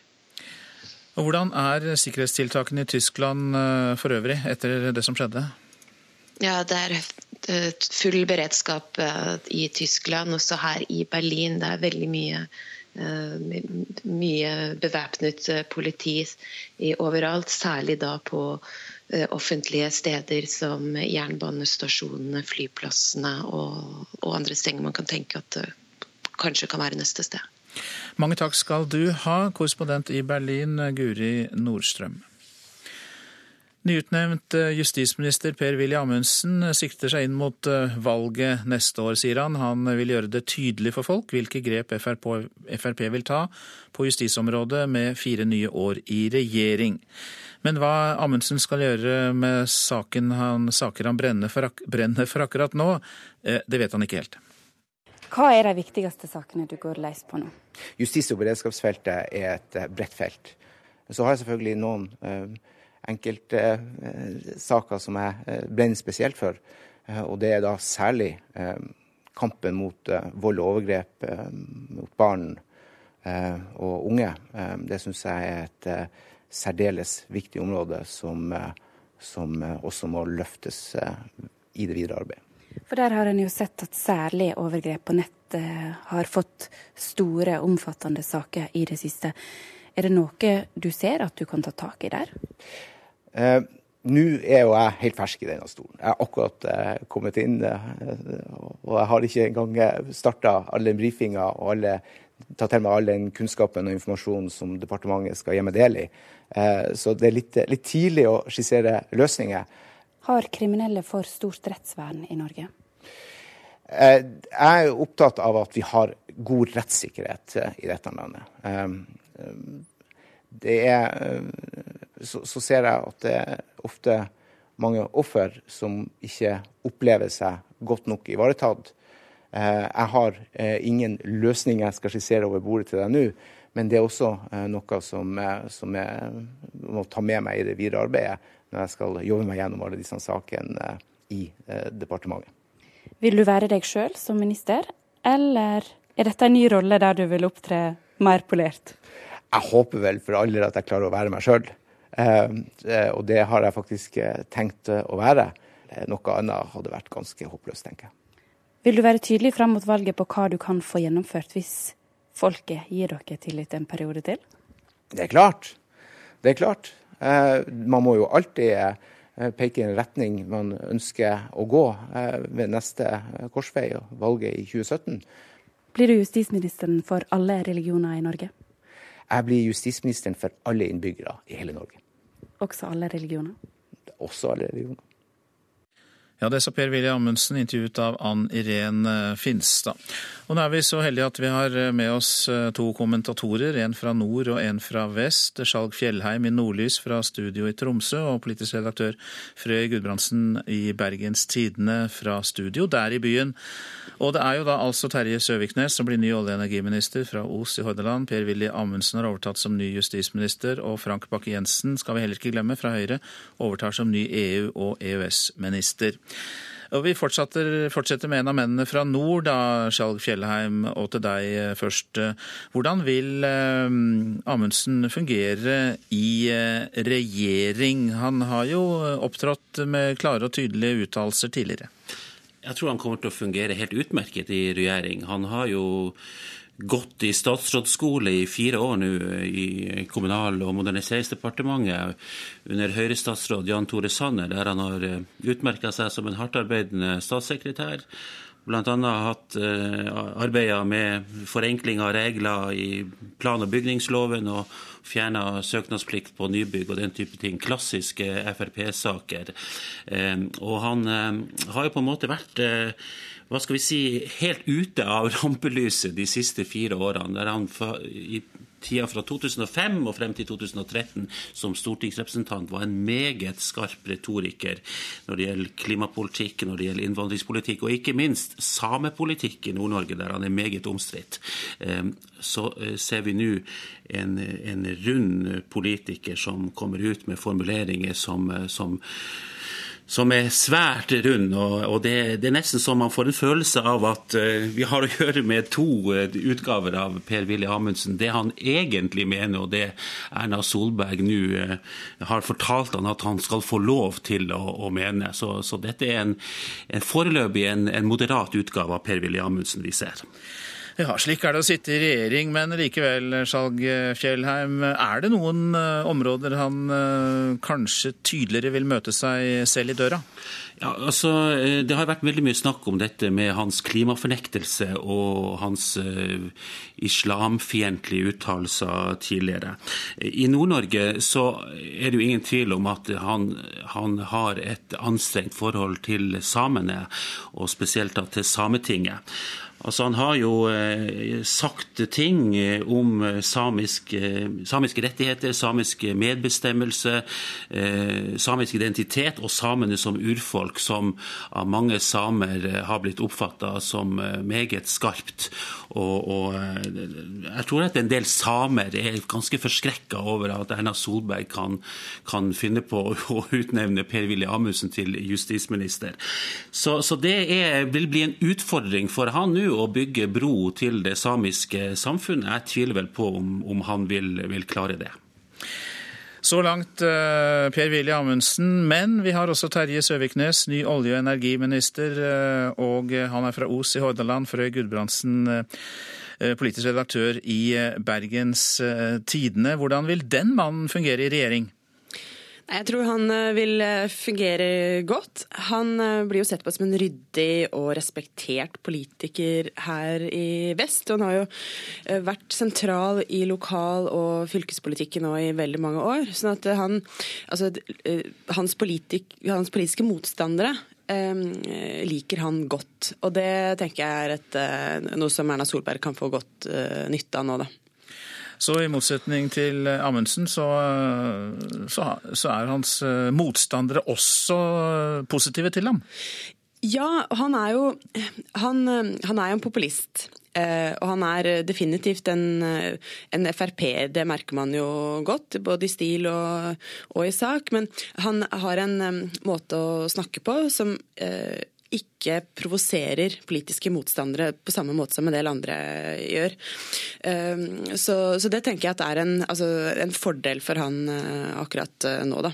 S2: Hvordan er sikkerhetstiltakene i Tyskland eh, for øvrig etter det som skjedde?
S27: Ja, Det er eh, full beredskap eh, i Tyskland, også her i Berlin. Det er veldig mye, mye bevæpnet politi overalt, særlig da på offentlige steder som jernbanestasjonene, flyplassene og, og andre steder man kan tenke at det kanskje kan være neste sted.
S2: Mange takk skal du ha, korrespondent i Berlin, Guri Nordstrøm. Nyutnevnt eh, justisminister Per-Willy Amundsen sikter seg inn mot eh, valget neste år, sier han. Han vil gjøre det tydelig for folk hvilke grep Frp vil ta på justisområdet med fire nye år i regjering. Men hva Amundsen skal gjøre med han, saker han brenner for, brenner for akkurat nå, eh, det vet han ikke helt.
S28: Hva er de viktigste sakene du går løs på nå?
S29: Justis- og beredskapsfeltet er et eh, bredt felt. Så har jeg selvfølgelig noen uh, enkelte uh, saker som jeg brenner spesielt for. og det er da særlig kampen mot vold og overgrep mot barn og unge. det syns jeg er et særdeles viktig område som, som også må løftes i det videre arbeidet.
S28: For der har en jo sett at særlig overgrep på nett har fått store, omfattende saker i det siste. Er det noe du ser at du kan ta tak i der?
S29: Eh, Nå er jo jeg helt fersk i denne stolen. Jeg har akkurat eh, kommet inn. Eh, og jeg har ikke engang eh, starta alle brifinga og alle, tatt til meg all den kunnskapen og informasjonen som departementet skal gi meg del i. Eh, så det er litt, litt tidlig å skissere løsninger.
S28: Har kriminelle for stort rettsvern i Norge?
S29: Eh, jeg er opptatt av at vi har god rettssikkerhet eh, i dette landet. Eh, det er, så, ser jeg at det er ofte mange offer som ikke opplever seg godt nok ivaretatt. Jeg har ingen løsning jeg skal skissere over bordet til deg nå, men det er også noe som, som jeg må ta med meg i det videre arbeidet når jeg skal jobbe meg gjennom alle disse sakene eh, i eh, departementet.
S28: Vil du være deg sjøl som minister, eller Er dette en ny rolle der du vil opptre mer polert?
S30: Jeg håper vel for alle at jeg klarer å være meg sjøl. Og det har jeg faktisk tenkt å være. Noe annet hadde vært ganske håpløst, tenker jeg.
S28: Vil du være tydelig fram mot valget på hva du kan få gjennomført hvis folket gir dere tillit en periode til?
S30: Det er klart. Det er klart. Eh, man må jo alltid eh, peke i en retning man ønsker å gå eh, ved neste korsvei og valget i 2017.
S28: Blir du justisministeren for alle religioner i Norge?
S30: Jeg blir justisministeren for alle innbyggere i hele Norge.
S28: Også alle religioner?
S30: Også alle religioner.
S2: Ja, det sa Per-Willy Amundsen, intervjuet av Ann Irén eh, Finstad. Og nå er vi så heldige at vi har eh, med oss eh, to kommentatorer, en fra nord og en fra vest. Skjalg Fjellheim i Nordlys fra studio i Tromsø, og politisk redaktør Frøy Gudbrandsen i Bergens Tidende fra studio der i byen. Og det er jo da altså Terje Søviknes som blir ny olje- og energiminister fra Os i Hordaland. Per-Willy Amundsen har overtatt som ny justisminister, og Frank Bakke-Jensen, skal vi heller ikke glemme, fra Høyre, overtar som ny EU- og EØS-minister. Og Vi fortsetter, fortsetter, med en av mennene fra nord, da, Skjalg Fjellheim, og til deg først. Hvordan vil eh, Amundsen fungere i eh, regjering? Han har jo opptrådt med klare og tydelige uttalelser tidligere.
S31: Jeg tror han kommer til å fungere helt utmerket i regjering. Han har jo gått i statsrådsskole i fire år nå i Kommunal- og moderniseringsdepartementet under Høyre-statsråd Jan Tore Sanner, der han har eh, utmerka seg som en hardtarbeidende statssekretær. Bl.a. hatt uh, arbeida med forenkling av regler i plan- og bygningsloven og fjerna søknadsplikt på nybygg og den type ting. Klassiske Frp-saker. Uh, og han uh, har jo på en måte vært hva skal vi si, helt ute av [LAUGHS] rampelyset de siste fire årene. der han i tida fra 2005 og frem til 2013 som stortingsrepresentant var en meget skarp retoriker når det gjelder klimapolitikk, når det gjelder innvandringspolitikk, og ikke minst samepolitikk i Nord-Norge, der han er meget omstridt. Så ser vi nå en, en, rund politiker som kommer ut med formuleringer som, som som er svært rund. og det, det, er nesten så man får en følelse av at uh, vi har å gjøre med to uh, utgaver av Per-Willy Amundsen. Det han egentlig mener, og det Erna Solberg nå uh, har fortalt han at han skal få lov til å, å mene. Så, så, dette er en, en foreløpig en, en moderat utgave av Per-Willy Amundsen vi ser.
S2: Ja, slik er det å sitte i regjering, men likevel, Skjalg Fjellheim. Er det noen uh, områder han uh, kanskje tydeligere vil møte seg selv i døra?
S31: Ja, altså, eh, Det har vært veldig mye snakk om dette med hans klimafornektelse og hans uh, islamfiendtlige uttalelser tidligere. I Nord-Norge så er det jo ingen tvil om at han, han har et anstrengt forhold til samene, og spesielt til Sametinget. Altså, han har jo eh, sagt ting om om eh, samiske rettigheter, samisk medbestemmelse, samisk identitet og samene som urfolk, som av mange samer har blitt oppfatta som meget skarpt. Og, og, jeg tror at en del samer er ganske forskrekka over at Erna Solberg kan, kan finne på [LAUGHS] å utnevne Per-Willy Amundsen til justisminister. Så, så det er, vil bli en utfordring for han nå å bygge bro til det samiske samfunnet. Jeg tviler vel på om, om han vil, vil, klare det.
S2: Så langt uh, Per-Willy Amundsen. Men vi har også Terje Søviknes, ny olje- og energiminister. Uh, og han er fra Os i Hordaland. Frøy Gudbrandsen, politisk redaktør i Bergens Tidende. Hvordan vil den mannen fungere i regjering?
S32: Jeg tror han eh, vil eh, fungere godt. Han eh, blir jo sett på som en ryddig og respektert politiker her i vest. Og han har jo vært sentral i lokal- og fylkespolitikken nå i veldig mange år. sånn at han, altså, hans, politik, hans politiske motstandere liker han godt. Og det tenker jeg er et, noe som Erna Solberg kan få godt nytte av nå, da.
S2: Så i motsetning til Amundsen, så, så, så er hans eh, motstandere også positive til ham?
S32: Ja, han er jo han, han er jo en populist. Eh, og han er definitivt en, en Frp, det merker man jo godt, både i stil og, og i sak. Men han har en måte å snakke på som uh, ikke provoserer politiske motstandere på samme måte som en del andre gjør. Så, så det tenker jeg at er en, altså, en fordel for han akkurat nå, da.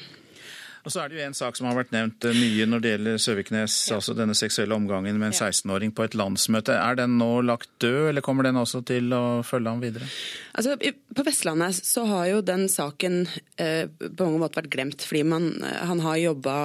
S2: Og så er det jo en sak som har vært nevnt eh, mye når det gjelder Søviknes, ja. altså denne seksuelle omgangen med en 16-åring på et landsmøte. Er den nå lagt død, eller kommer den også til å følge ham videre?
S32: Altså, På Vestlandet så har jo den saken eh, på mange måter vært glemt, fordi man, eh, han har jobba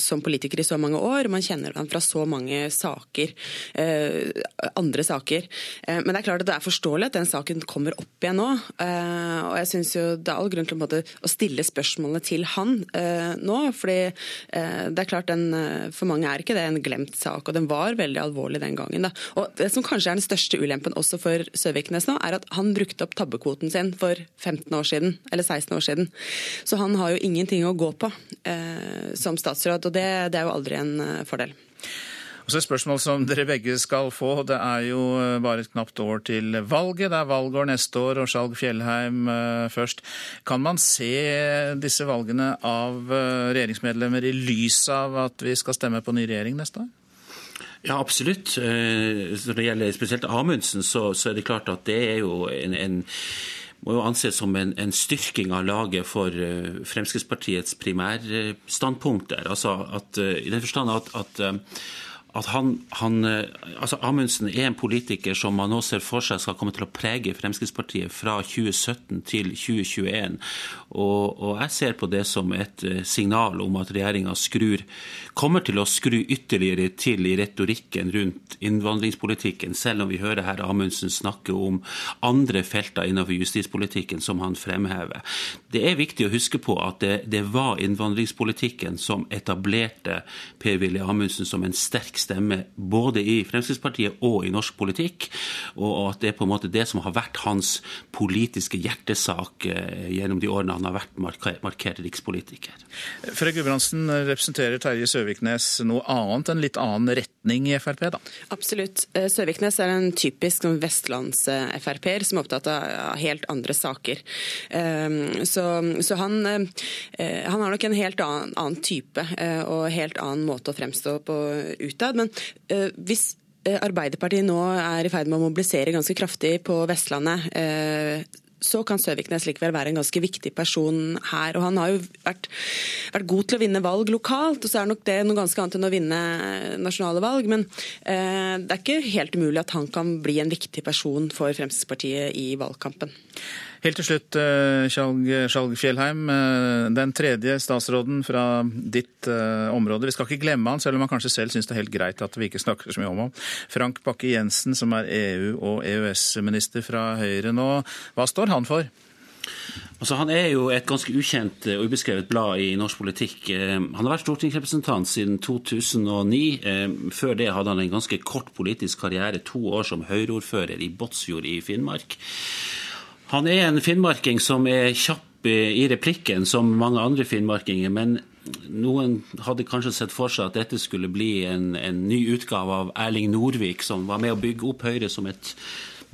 S32: som politiker i så mange år. Man kjenner han fra så mange saker, eh, andre saker. Eh, men det er klart at det er forståelig at den saken kommer opp igjen nå. Eh, og jeg syns jo det er all grunn til måte, å stille spørsmålene til han nå nå. fordi eh, det er klart den, eh, For mange er ikke det en glemt sak, og den var veldig alvorlig den gangen. Da. Og Det som kanskje er den største ulempen også for Søviknes nå, er at han brukte opp tabbekvoten sin for 15 år siden, eller 16 år siden. Så han har jo ingenting å gå på eh, som statsråd, og det, det er jo aldri en eh, fordel.
S2: Og så et spørsmål som [LAUGHS] dere begge skal få. Det er jo eh, bare et knapt år til valget. Det er valgår neste år, og Skjalg Fjellheim eh, først. Kan man se disse valgene av eh, regjeringsmedlemmer i lys av at vi skal stemme på ny regjering neste år?
S31: Ja, absolutt. Når det gjelder spesielt Amundsen, så, så er det klart at det er jo en, en må jo anses som en, en, styrking av laget for Fremskrittspartiets primærstandpunkter. Altså at, I den forstand at, at at han, han, eh, altså Amundsen er en politiker som man nå ser for seg skal komme til å prege Fremskrittspartiet fra 2017 til 2021. Og, og jeg ser på det som et eh, signal om at regjeringa kommer til å skru ytterligere til i retorikken rundt innvandringspolitikken, selv om vi hører her Amundsen snakke om andre felter innenfor justispolitikken som han fremhever. Det er viktig å huske på at det, det var innvandringspolitikken som etablerte Per-Willy Amundsen som en sterk stemme både i Fremskrittspartiet og i norsk politikk, og at det er på en måte det som har vært hans politiske hjertesak eh, gjennom de årene han har vært markert, markert rikspolitiker.
S2: Fredrik Gudbrandsen, representerer Terje Søviknes noe annet, en litt annen retning i Frp, da?
S32: Absolutt. Eh, Søviknes er en typisk sånn vestlands-Frp-er som er opptatt av helt andre saker. Ehm, så, så han, eh, han, har nok en helt annen, annen type og helt annen måte å fremstå på utad grad. Men uh, hvis eh, Arbeiderpartiet nå er i ferd med å mobilisere ganske kraftig på Vestlandet. Uh, så kan Søviknes likevel være en ganske viktig person her. og Han har jo vært, vært, god til å vinne valg lokalt, og så er nok det noe ganske annet enn å vinne nasjonale valg. Men eh, det er ikke helt umulig at han kan bli en viktig person for Fremskrittspartiet i valgkampen.
S2: Helt til slutt, eh, Skjalg Fjellheim. Eh, den tredje statsråden fra ditt eh, område. Vi skal ikke glemme han, selv om han kanskje selv syns det er helt greit at vi ikke snakker så mye om ham. Frank Bakke-Jensen, som er EU- og EØS-minister fra Høyre nå. Hva står han for?
S31: Altså, han er jo et ganske ukjent og ubeskrevet blad i norsk politikk. Han har vært stortingsrepresentant siden 2009. Før det hadde han en ganske kort politisk karriere, to år som Høyre-ordfører i Båtsfjord i Finnmark. Han er en finnmarking som er kjapp i replikken, som mange andre finnmarkinger. Men noen hadde kanskje sett for seg at dette skulle bli en, en ny utgave av Erling Norvik, som var med å bygge opp Høyre som et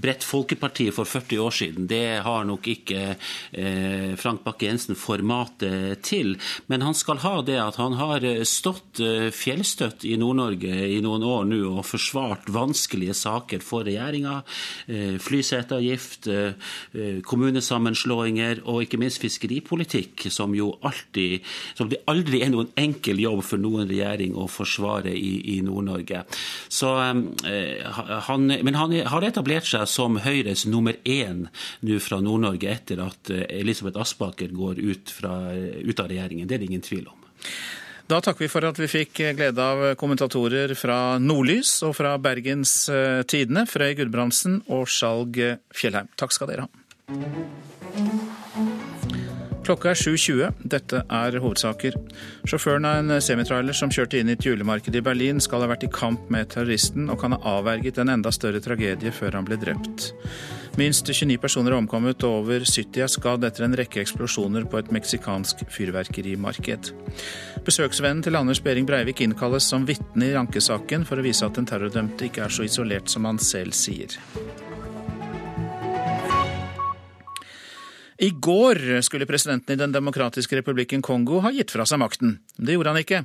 S31: bredt folkeparti for 40 år siden. Det har nok ikke eh, Frank Bakke-Jensen formatet til. Men han skal ha det at han har eh, stått eh, fjellstøtt i Nord-Norge i noen år nå og forsvart vanskelige saker for regjeringa. Flyseteavgift, kommunesammenslåinger og ikke minst fiskeripolitikk, som jo alltid som det aldri er noen enkel jobb for noen regjering å forsvare i, i Nord-Norge. Eh, Men han har etablert seg som Høyres nummer én nå fra Nord-Norge etter at eh, Elisabeth Aspaker går ut, fra, ut av regjeringen. Det er det ingen tvil om.
S2: Da takker vi for at vi fikk glede av kommentatorer fra Nordlys og fra Bergens eh, Tidende, Frøy Gudbrandsen og Skjalg Fjellheim. Takk skal dere ha. Klokka er 7.20. Dette er hovedsaker. Sjåføren av en semitrailer som kjørte inn i et julemarked i Berlin, skal ha vært i kamp med terroristen og kan ha avverget en enda større tragedie før han ble drept. Minst 29 personer er omkommet og over 70 er skadd etter en rekke eksplosjoner på et meksikansk fyrverkerimarked. Besøksvennen til Anders Behring Breivik innkalles som vitne i ankesaken for å vise at den terrordømte ikke er så isolert som han selv sier. I går skulle presidenten i Den demokratiske republikken Kongo ha gitt fra seg makten. Det gjorde han ikke.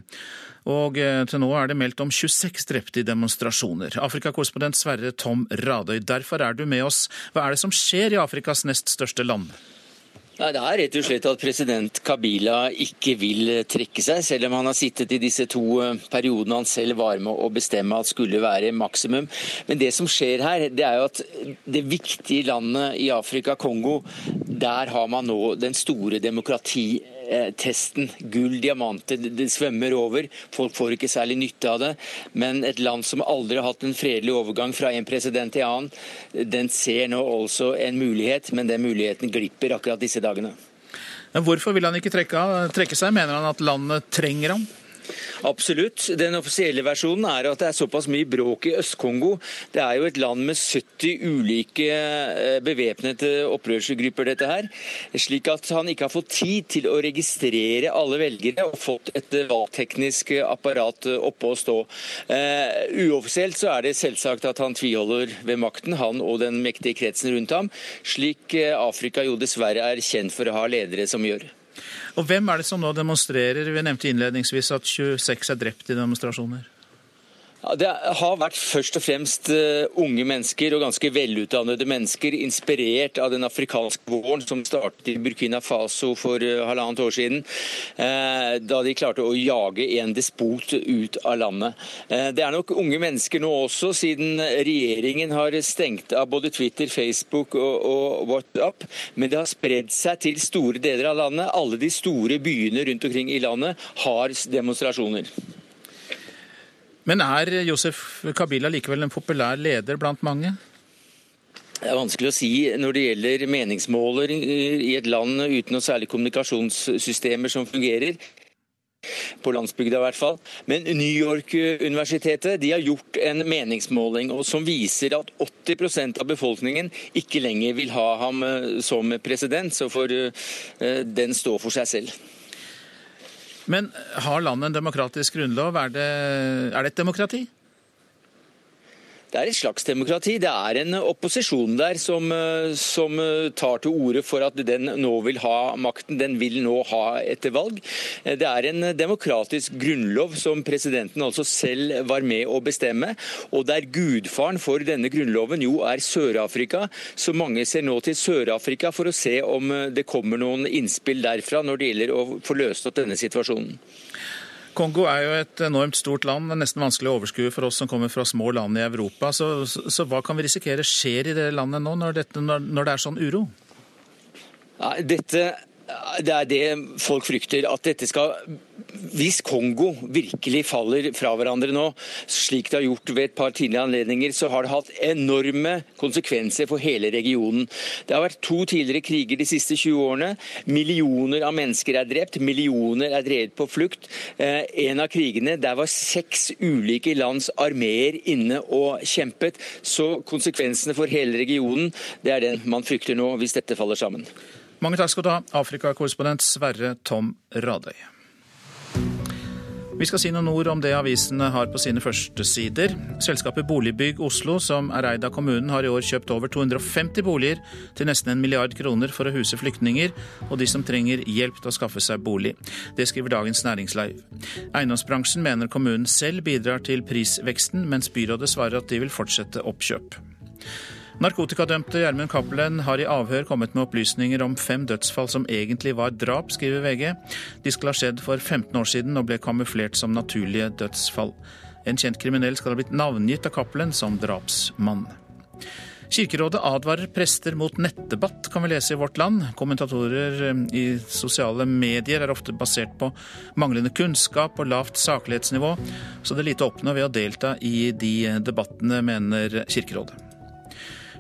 S2: Og eh, til nå er det meldt om 26 drepte i demonstrasjoner. Afrikakorrespondent Sverre Tom Radøy, derfor er du med oss. Hva er det som skjer i Afrikas nest største land?
S33: Nei, Det er rett og slett at president Kabila ikke vil trekke seg, selv om han har sittet i disse to eh, periodene han selv var med å bestemme at skulle være maksimum. Men det som skjer her, det er jo at det viktige landet i Afrika, Kongo, der har man nå den store demokrati Eh, testen. Gull, diamanter, det svømmer over. Folk får ikke særlig nytte av det. Men et land som aldri har hatt en fredelig overgang fra en president til annen, den ser nå også en mulighet, men den muligheten glipper akkurat disse dagene.
S2: Hvorfor vil han ikke trekke, trekke seg? Mener han at landet trenger ham?
S33: Absolutt. Den offisielle versjonen er at det er såpass mye bråk i Øst-Kongo. Det er jo et land med 70 ulike eh, bevæpnede opprørsgrupper, dette her. Slik at han ikke har fått tid til å registrere alle velgere og fått et valgteknisk apparat oppe å stå. Uh, uoffisielt så er det selvsagt at han tviholder ved makten, han og den mektige kretsen rundt ham, slik eh, Afrika jo dessverre er kjent for å ha ledere som gjør.
S2: Og hvem er det som nå demonstrerer? Vi nevnte innledningsvis at 26 er drept i demonstrasjoner.
S33: Det har vært først og fremst uh, unge mennesker og ganske velutdannede mennesker, inspirert av den afrikanske våren som startet i Burkina Faso for uh, halvannet år siden. Uh, da de klarte å jage en despot ut av landet. det er nok unge mennesker nå også, siden regjeringen har stengt av både Twitter, Facebook og WhatsApp. Men det har spredd seg til store deler av landet. Alle de store byene rundt omkring i landet har demonstrasjoner.
S2: Men er Josef Kabila likevel en populær leder blant mange?
S33: Det er vanskelig å si når det gjelder meningsmåler i et land uten noe særlig kommunikasjonssystemer som fungerer. På landsbygda i hvert fall. Men New York-universitetet de har gjort en meningsmåling som viser at 80% av befolkningen ikke lenger vil ha ham eh, som president. Så får eh, den stå for seg selv.
S2: Men har landet en demokratisk grunnlov? Er det, er det et demokrati?
S33: Det er et slags demokrati. Det er en opposisjon der som, eh, som, eh, tar til orde for at den nå vil ha makten. Den vil nå ha etter valg. Eh, det er en demokratisk grunnlov som presidenten altså selv var med å bestemme. Og der gudfaren for denne grunnloven jo er Sør-Afrika. Så mange ser nå til Sør-Afrika for å se om det kommer noen innspill derfra når det gjelder å få løst opp denne situasjonen.
S2: Kongo er jo et enormt stort land. Det er nesten vanskelig å overskue for oss som kommer fra små land i Europa. Så, så, så hva kan vi risikere skjer i det landet nå, når, dette, når, når det er sånn uro?
S33: Ja, dette det er det folk frykter. At dette skal Hvis Kongo virkelig faller fra hverandre nå, slik det har gjort ved et par tidligere anledninger, så har det hatt enorme konsekvenser for hele regionen. Det har vært to tidligere kriger de siste 20 årene. Millioner av mennesker er drept, millioner er drevet på flukt. Eh, en av krigene, der var seks ulike lands armeer inne og kjempet. Så konsekvensene for hele regionen, det er den man frykter nå, hvis dette faller sammen.
S2: Mange takk skal du ha, Afrikakorrespondent Sverre Tom Radøy. Vi skal si noen ord om det avisene har på sine førstesider. Selskapet Boligbygg Oslo, som er eid av kommunen, har i år kjøpt over 250 boliger til nesten en milliard kroner for å huse flyktninger og de som trenger hjelp til å skaffe seg bolig. Det skriver Dagens Næringsliv. Eiendomsbransjen mener kommunen selv bidrar til prisveksten, mens byrådet svarer at de vil fortsette oppkjøp. Narkotikadømte Gjermund Cappelen har i avhør kommet med opplysninger om fem dødsfall som egentlig var drap, skriver VG. De skal ha skjedd for 15 år siden og ble kamuflert som naturlige dødsfall. En kjent kriminell skal ha blitt navngitt av Cappelen som drapsmann. Kirkerådet advarer prester mot nettdebatt, kan vi lese i Vårt Land. Kommentatorer eh, i sosiale medier er ofte basert på manglende kunnskap og lavt saklighetsnivå, så det er lite å oppnå ved å delta i de debattene, mener Kirkerådet.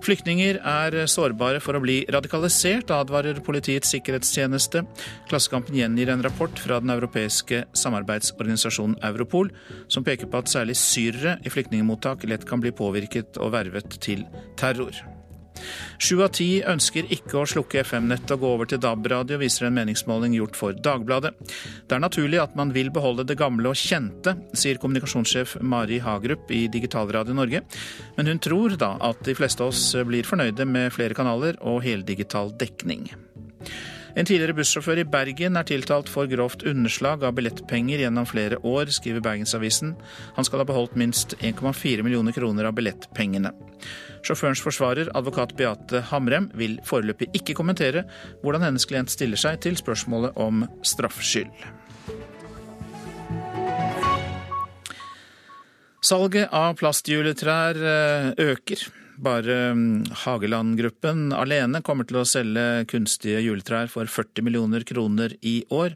S2: Flyktninger er sårbare for å bli radikalisert, advarer Politiets sikkerhetstjeneste. Klassekampen gjengir en rapport fra den europeiske samarbeidsorganisasjonen Europol, som peker på at særlig syrere i flyktningmottak lett kan bli påvirket og vervet til terror. Sju av ti ønsker ikke å slukke FM-nettet og gå over til DAB-radio, viser en meningsmåling gjort for Dagbladet. Det er naturlig at man vil beholde det gamle og kjente, sier kommunikasjonssjef Mari Hagerup i Digitalradio Norge. Men hun tror da at de fleste av oss blir fornøyde med flere kanaler og heldigital dekning. En tidligere bussjåfør i Bergen er tiltalt for grovt underslag av billettpenger gjennom flere år, skriver Bergensavisen. Han skal ha beholdt minst 1,4 millioner kroner av billettpengene. Sjåførens forsvarer, advokat Beate Hamrem, vil foreløpig ikke kommentere hvordan hennes klient stiller seg til spørsmålet om straffskyld. Salget av plastjuletrær eh, øker. Bare mm, Hageland-gruppen alene kommer til å selge kunstige juletrær for 40 millioner kroner i år.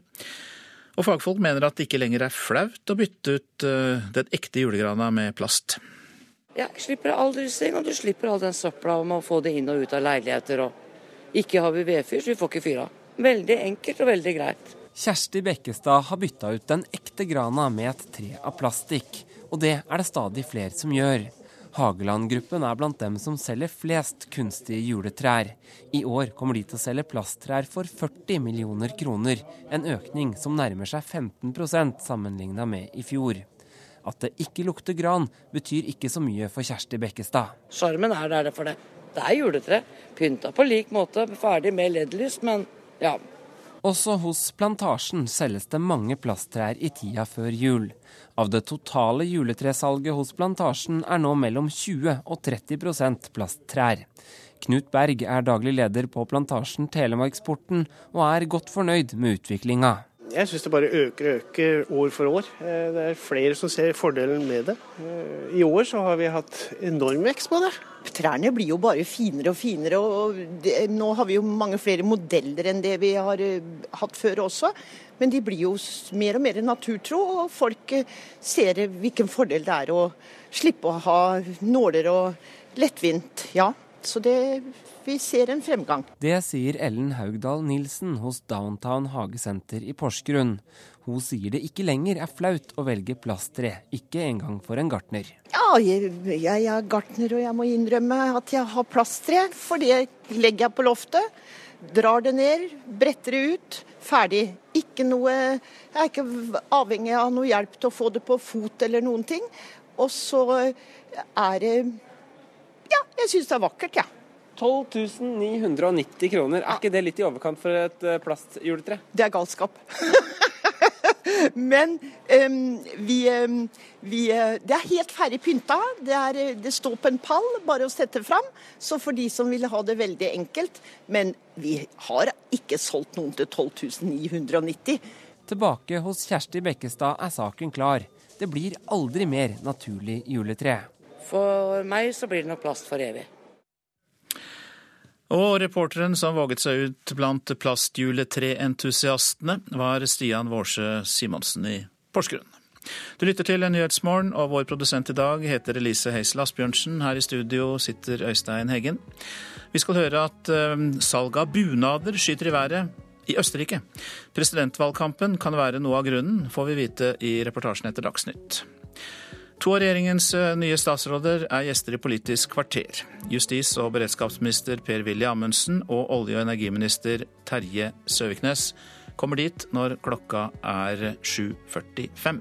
S2: Og fagfolk mener at det ikke lenger er flaut å bytte ut eh, den ekte julegrana med plast.
S34: Ja, slipper all russing, og du slipper all den søpla om å få det inn og ut av leiligheter. og Ikke har vi vedfyr, så vi får ikke fyra. Veldig enkelt og veldig greit.
S35: Kjersti Bekkestad har bytta ut den ekte grana med et tre av plastikk, og det er det stadig flere som gjør. Hageland-gruppen er blant dem som selger flest kunstige juletrær. I år kommer de til å selge plasttrær for 40 millioner kroner, en økning som nærmer seg 15% sammenligna med i fjor. At det ikke lukter gran, betyr ikke så mye for Kjersti Bekkestad.
S34: Sjarmen er der for det. Det er juletre. Pynta på lik måte, ferdig med LED-lys, men ja.
S35: Også hos Plantasjen selges det mange plasttrær i tida før jul. Av det totale juletresalget hos Plantasjen er nå mellom 20 og 30% plasttrær. Knut Berg er daglig leder på Plantasjen Telemarksporten, og er godt fornøyd med utviklinga.
S36: Jeg syns det bare øker og øker år for år. Eh, det er flere som ser fordelen med det. Eh, I år så har vi hatt enorm vekst på det.
S37: Trærne blir jo bare finere og finere. og det, Nå har vi jo mange flere modeller enn det vi har uh, hatt før også. Men de blir jo mer og mer naturtro, og folk ser hvilken fordel det er å slippe å ha nåler og lettvint. Ja, så det vi ser en fremgang.
S35: Det sier Ellen Haugdal Nilsen hos Downtown hagesenter i Porsgrunn. Hun sier det ikke lenger er flaut å velge plasttre, ikke engang for en gartner.
S37: Ja, jeg, jeg er gartner og jeg må innrømme at jeg har plasttre. For det legger jeg på loftet, drar det ned, bretter det ut. Ferdig. Ikke noe, jeg er ikke avhengig av noe hjelp til å få det på fot eller noen ting. Og så er det Ja, jeg syns det er vakkert, jeg. Ja.
S35: 12 990 kroner. Er ikke det litt i overkant for et eh, plastjuletre?
S37: Det er galskap. [LAUGHS] Men um, vi, um, vi, eh, Det er helt ferdig pynta. Det, er, eh, det, står på en pall, bare å sette fram. Så for de som vil ha det veldig enkelt. Men vi har ikke solgt noen til 12 990.
S35: Tilbake hos Kjersti Bekkestad er saken klar. Det blir aldri mer naturlig juletre.
S34: For meg så blir det nok plast for evig.
S2: Og reporteren som våget seg ut blant plastjuletreentusiastene, var Stian Vårsø Simonsen i Porsgrunn. Du lytter til Nyhetsmorgen, og vår produsent i dag heter Elise Heisel Asbjørnsen. Her i studio sitter Øystein Heggen. Vi skal høre at uh, salget av bunader skyter i været i Østerrike. Presidentvalgkampen kan være noe av grunnen, får vi vite i reportasjen etter Dagsnytt. To av regjeringens eh, nye statsråder er gjester i Politisk kvarter. Justis- og beredskapsminister Per-Willy Amundsen og olje- og energiminister Terje Søviknes kommer dit når klokka er 7.45.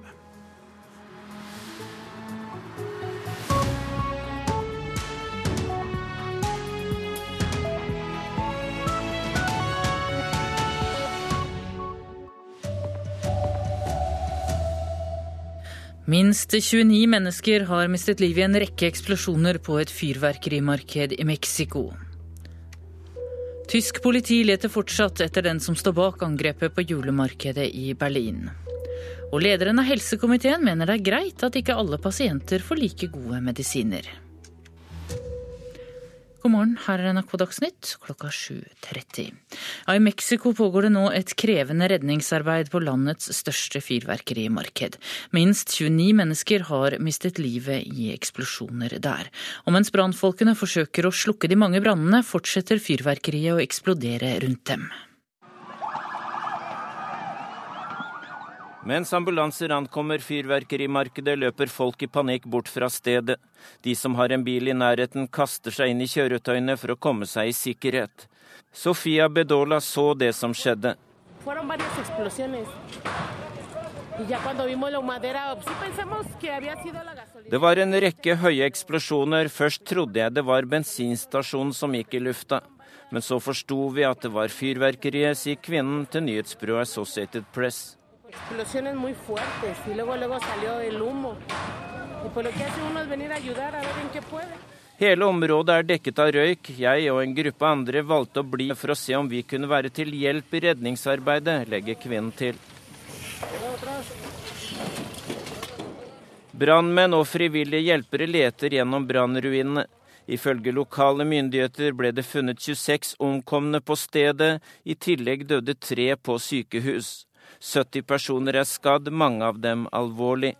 S38: Minst 29 mennesker har mistet livet i en rekke eksplosjoner på et fyrverkerimarked i Mexico. Tysk politi leter fortsatt etter den som står bak angrepet på julemarkedet i Berlin. Og lederen av helsekomiteen mener det er greit at ikke alle pasienter får like gode medisiner. God morgen, her er NRK Dagsnytt klokka 7.30. Ja, I Mexico pågår det nå et krevende redningsarbeid på landets største fyrverkerimarked. Minst 29 mennesker har mistet livet i eksplosjoner der. Og mens brannfolkene forsøker å slukke de mange brannene, fortsetter fyrverkeriet å eksplodere rundt dem.
S3: Mens ambulanser ankommer fyrverkerimarkedet, løper folk i panikk bort fra stedet. De som har en bil i nærheten, kaster seg inn i kjøretøyene for å komme seg i sikkerhet. Sofia Bedola så det som skjedde. Det var en rekke høye eksplosjoner. Først trodde jeg det var bensinstasjonen som gikk i lufta. Men så forsto vi at det var fyrverkeriet, sier kvinnen til nyhetsbyrået Associated Press.
S39: Explosiones muy fuertes y luego luego salió el humo. Y pues lo que hace uno es venir a ayudar a ver en qué puede.
S3: Hele området er dekket av røyk. Jeg og en gruppe andre valgte å bli for å se om vi kunne være til hjelp i redningsarbeidet, legger kvinnen til. Brannmenn og frivillige hjelpere leter gjennom brannruinene. Ifølge lokale myndigheter ble det funnet 26 omkomne på stedet, i tillegg døde tre på sykehus. 70 personer er skadd, mange av dem alvorlig.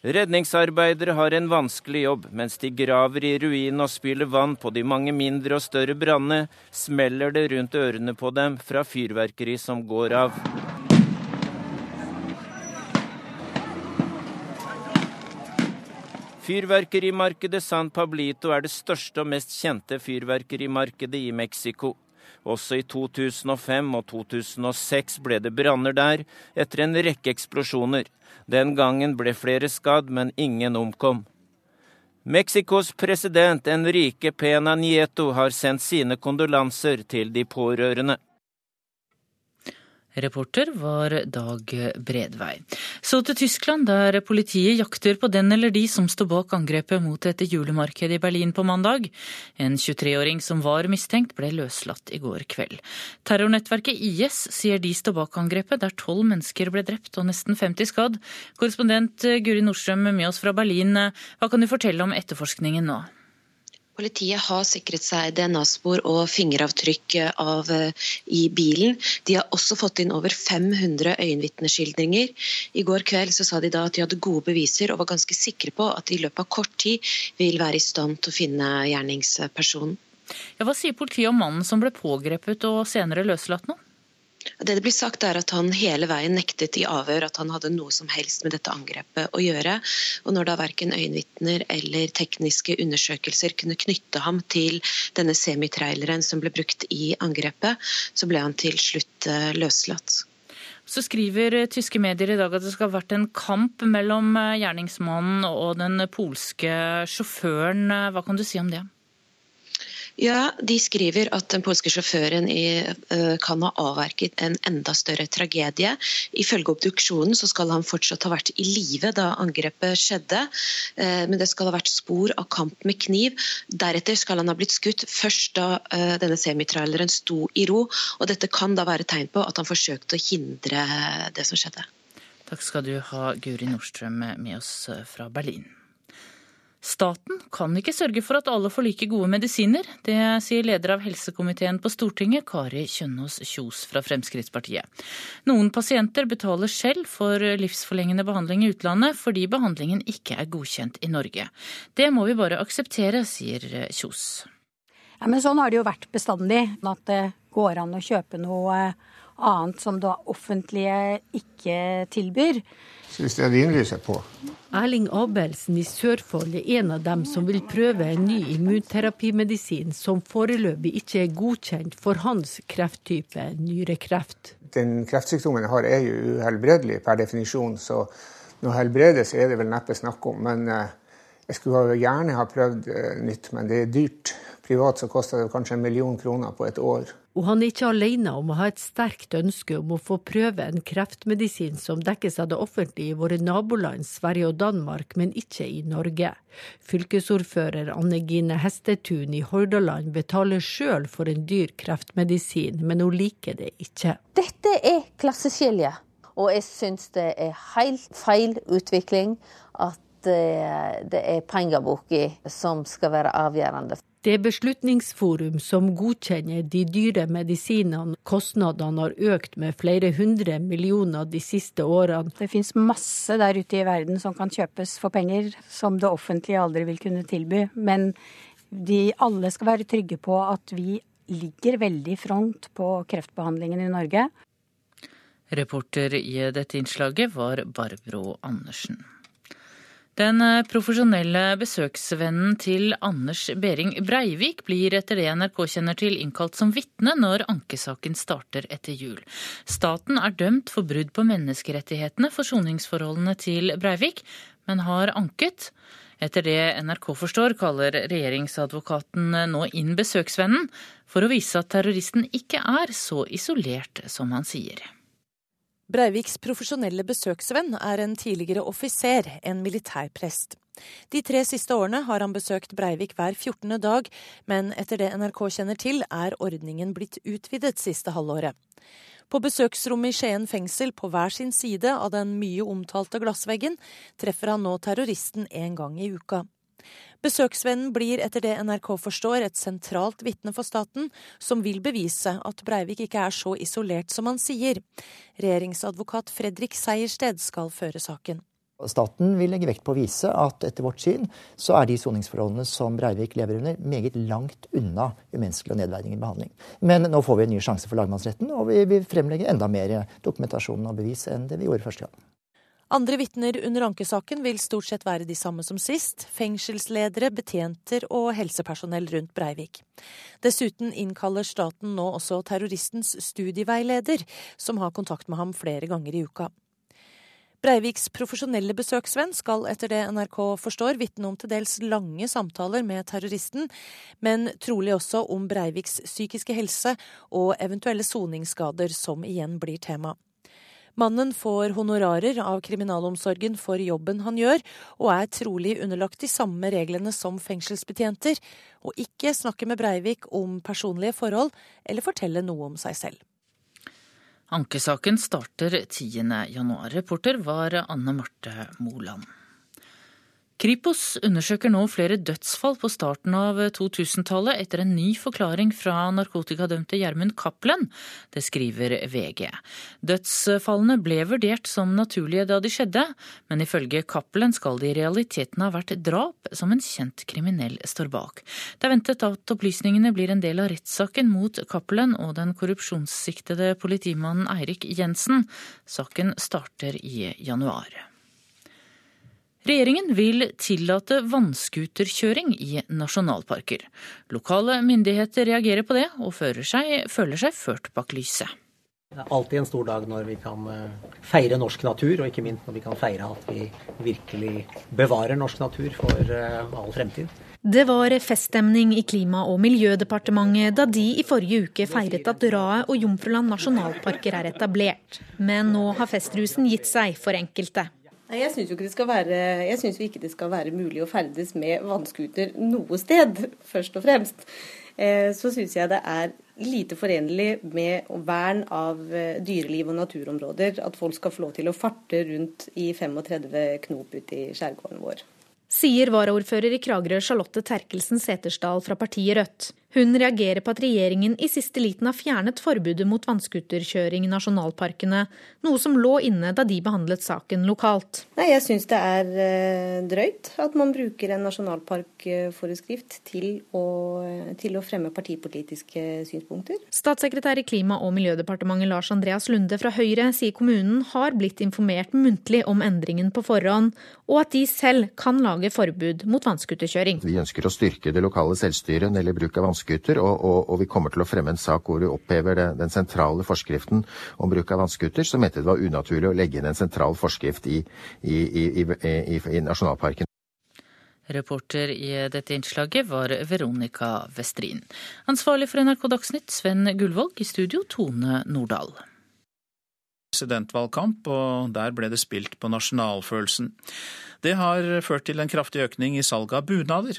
S3: Redningsarbeidere har en vanskelig jobb. Mens de graver i ruinene og spyler vann på de mange mindre og større brannene, smeller det rundt ørene på dem fra fyrverkeri som går av. Fyrverkerimarkedet San Pablito er det største og mest kjente fyrverkerimarkedet i Mexico. Også i 2005 og 2006 ble det branner der, etter en rekke eksplosjoner. Den gangen ble flere skadd, men ingen omkom. Mexicos president Enrique Pena Nieto har sendt sine kondolanser til de pårørende.
S38: Reporter var Dag Bredvei. Så til Tyskland, der politiet jakter på den eller de som står bak angrepet mot et julemarked i Berlin på mandag. En 23-åring som var mistenkt, ble løslatt i går kveld. Terrornettverket IS sier de står bak angrepet, der tolv mennesker ble drept og nesten 50 skadd. Korrespondent Guri Nordstrøm med oss fra Berlin, hva kan du fortelle om etterforskningen nå?
S27: Politiet har sikret seg DNA-spor og fingeravtrykk av, i bilen. De har også fått inn over 500 øyenvitneskildringer. I går kveld sa de da at de hadde gode beviser og var ganske sikre på at de i løpet av kort tid vil være i stand til å finne gjerningspersonen.
S38: Ja, hva sier politiet om mannen som ble pågrepet og senere løslatt nå?
S27: Det det blir sagt er at han hele veien nektet i avhør at han hadde noe som helst med dette angrepet å gjøre. Og når da verken øyenvitner eller tekniske undersøkelser kunne knytte ham til denne semitraileren som ble brukt i angrepet, så ble han til slutt eh, løslatt.
S38: Så skriver tyske medier i dag at det skal ha vært en kamp mellom eh, gjerningsmannen og den polske sjåføren. Hva kan du si om det?
S27: Ja, De skriver at den polske sjåføren i, kan ha avverket en enda større tragedie. Ifølge obduksjonen så skal han fortsatt ha vært i live da angrepet skjedde. Uh, men det skal ha vært spor av kamp med kniv. Deretter skal han ha blitt skutt først da uh, denne semitraileren sto i ro. og Dette kan da være tegn på at han forsøkte å hindre det som skjedde.
S38: Takk skal du ha, Guri Nordstrøm, med oss fra Berlin. Staten kan ikke sørge for at alle får like gode medisiner. Det sier leder av helsekomiteen på Stortinget, Kari Kjønaas Kjos fra Fremskrittspartiet. Noen pasienter betaler selv for livsforlengende behandling i utlandet fordi behandlingen ikke er godkjent i Norge. Det må vi bare akseptere, sier Kjos.
S17: Ja, men sånn har det jo vært bestandig. At det går an å kjøpe noe annet som det offentlige ikke tilbyr.
S40: Så hvis stearinlys er på.
S19: Erling Abelsen i Sørfold er en av dem som vil prøve en ny immunterapimedisin som foreløpig ikke er godkjent for hans krefttype, nyrekreft.
S40: Den kreftsykdommen jeg har er jo uhelbredelig per definisjon, så noe helbredes er det vel neppe snakk om. Men eh, jeg skulle gjerne ha prøvd eh, nytt, men det er dyrt. Privat så koster det kanskje en million kroner på et år.
S19: Og han er ikke alene om å ha et sterkt ønske om å få prøve en kreftmedisin som dekkes av det offentlige i våre naboland Sverige og Danmark, men ikke i Norge. Fylkesordfører Anne Gine Hestetun i Hordaland betaler sjøl for en dyr kreftmedisin, men hun liker det ikke.
S20: Dette er klasseskilje, og jeg syns det er helt feil utvikling at eh, det er pengeboka som skal være avgjørende.
S19: Det er Beslutningsforum som godkjenner de dyre medisinene. Kostnadene har økt med flere hundre millioner de siste årene.
S17: Det finnes masse der ute i verden som kan kjøpes for penger, som det offentlige aldri vil kunne tilby. Men de alle skal være trygge på at vi ligger veldig i front på kreftbehandlingen i Norge.
S38: Reporter i dette innslaget var Barbro Andersen. Den eh, profesjonelle besøksvennen til Anders Behring Breivik blir etter det NRK kjenner til innkalt som vitne når ankesaken starter etter jul. Staten er dømt for brudd på menneskerettighetene for soningsforholdene til Breivik, men har anket. Etter det NRK forstår, kaller regjeringsadvokaten nå inn besøksvennen for å vise at terroristen ikke er så isolert som han sier.
S6: Breiviks profesjonelle besøksvenn er en tidligere offiser, en militærprest. De tre siste årene har han besøkt Breivik hver 14. dag, men etter det NRK kjenner til, er ordningen blitt utvidet siste halvåret. På besøksrommet i Skien fengsel, på hver sin side av den mye omtalte glassveggen, treffer han nå terroristen en gang i uka. Besøksvennen blir etter det NRK forstår et sentralt vitne for staten, som vil bevise at Breivik ikke er så isolert som han sier. Regjeringsadvokat Fredrik Sejersted skal føre saken.
S41: Staten vil legge vekt på å vise at etter vårt syn så er de soningsforholdene som Breivik lever under, meget langt unna umenneskelig og nedverdigende behandling. Men nå får vi en ny sjanse for lagmannsretten, og vi vil fremlegge enda mer dokumentasjon og bevis enn det vi gjorde første gang.
S6: Andre vitner under ankesaken vil stort sett være de samme som sist. Fengselsledere, betjenter og helsepersonell rundt Breivik. Dessuten innkaller staten nå også terroristens studieveileder, som har kontakt med ham flere ganger i uka. Breiviks profesjonelle besøksvenn skal etter det NRK forstår vitne om til dels lange samtaler med terroristen, men trolig også om Breiviks psykiske helse og eventuelle soningsskader, som igjen blir tema. Mannen får honorarer av kriminalomsorgen for jobben han gjør, og er trolig underlagt de samme reglene som fengselsbetjenter, og ikke snakker med Breivik om personlige forhold eller fortelle noe om seg selv.
S38: Ankesaken starter 10. januar. Reporter var Anne Marte Moland. Kripos undersøker nå flere dødsfall på starten av 2000-tallet etter en ny forklaring fra narkotikadømte Gjermund Cappelen. Det skriver VG. Dødsfallene ble vurdert som naturlige da de skjedde, men ifølge Cappelen skal det i realiteten ha vært drap som en kjent kriminell står bak. Det er ventet at opplysningene blir en del av rettssaken mot Cappelen og den korrupsjonssiktede politimannen Eirik Jensen. Saken starter i januar. Regjeringen vil tillate vannskuterkjøring i nasjonalparker. Lokale myndigheter reagerer på det, og seg, føler seg ført bak lyset.
S42: Det er alltid en stor dag når vi kan eh, feire norsk natur, og ikke minst når vi kan feire at vi virkelig bevarer norsk natur for eh, all fremtid.
S43: Det var feststemning i Klima- og miljødepartementet da de i forrige uke feiret at Raet og Jomfruland nasjonalparker er etablert. Men nå har festrusen gitt seg for enkelte.
S10: Jeg syns ikke det skal være mulig å ferdes med vannskuter noe sted, først og fremst. Eh, så syns jeg det er lite forenlig med vern av eh, dyreliv og naturområder at folk skal få lov til å farte rundt i 35 knop ute i skjærgården vår.
S43: Sier varaordfører i Kragerø Charlotte Terkelsen Setersdal fra partiet Rødt. Hun reagerer på at regjeringen i siste liten har fjernet forbudet mot vannskuterkjøring i nasjonalparkene, noe som lå inne da de behandlet saken lokalt.
S10: Nei, Jeg syns det er eh, drøyt at man bruker en nasjonalparkforeskrift til å, til å fremme partipolitiske synspunkter.
S43: Statssekretær i Klima- og miljødepartementet Lars Andreas Lunde fra Høyre sier kommunen har blitt informert muntlig om endringen på forhånd, og at de selv kan lage forbud mot vannskuterkjøring.
S12: Vi ønsker å styrke det lokale selvstyret eller bruk av vannskuter vannskuter, og, og, og, vi kommer til å fremme en sak hvor vi opphever det, den sentrale forskriften om bruk av vannskuter, som mente det var unaturlig å legge inn en sentral forskrift i, i, i, i nasjonalparken.
S38: Reporter i dette innslaget var Veronica Westrin. Ansvarlig for NRK Dagsnytt, Sven Gullvåg. I studio, Tone Nordahl
S2: presidentvalgkamp, og der ble det spilt på nasjonalfølelsen. Det har ført til en kraftig økning i salget av bunader.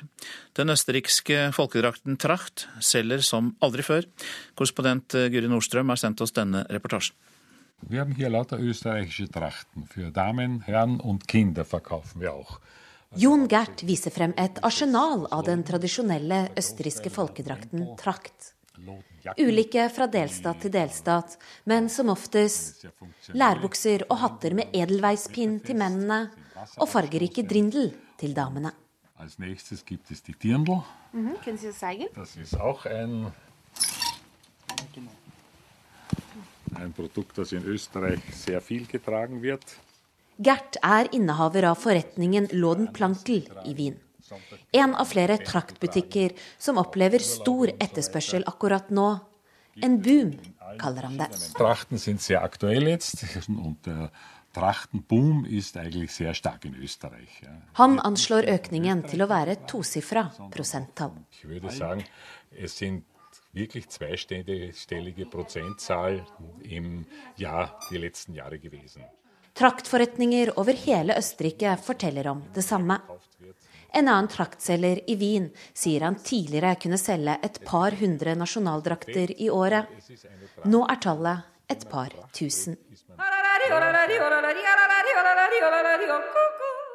S2: Den østerrikske folkedrakten Tracht selger som aldri før. Korrespondent Guri Nordstrøm har sendt oss denne reportasjen.
S44: Vi har her lauter österreichische Trachten. For Damen, Herren und Kinder verkaufen wir auch.
S45: Jon Gert viser frem et arsenal av den tradisjonelle østerrikske folkedrakten Tracht. Ulike fra delstat til delstat, men som oftest lærbukser og hatter med edelveispinn til mennene og fargerike drindel til damene.
S44: Als nächstes gibt es die Dirndl.
S45: Mhm, können Sie das zeigen?
S44: Das ist auch ein, ein Produkt, das in Österreich sehr viel getragen wird.
S45: Gert er innehaver av forretningen Låden Plankel i Wien. En av flere traktbutikker som opplever stor etterspørsel akkurat nå. En boom, kaller han det.
S44: Trachten sind sehr aktuell jetzt und der [LAUGHS] Trachtenboom ist eigentlich sehr stark in Österreich.
S45: Han anslår økningen til å være tosifra prosenttall.
S44: Ich würde sagen, es sind wirklich zweistellige Prozentzahl im Jahr, die letzten Jahre gewesen.
S45: Traktforretninger over hele Østerrike forteller om det samme. En annen traktselger i Wien sier han tidligere kunne selge et par hundre nasjonaldrakter i året. Nå er tallet et par tusen.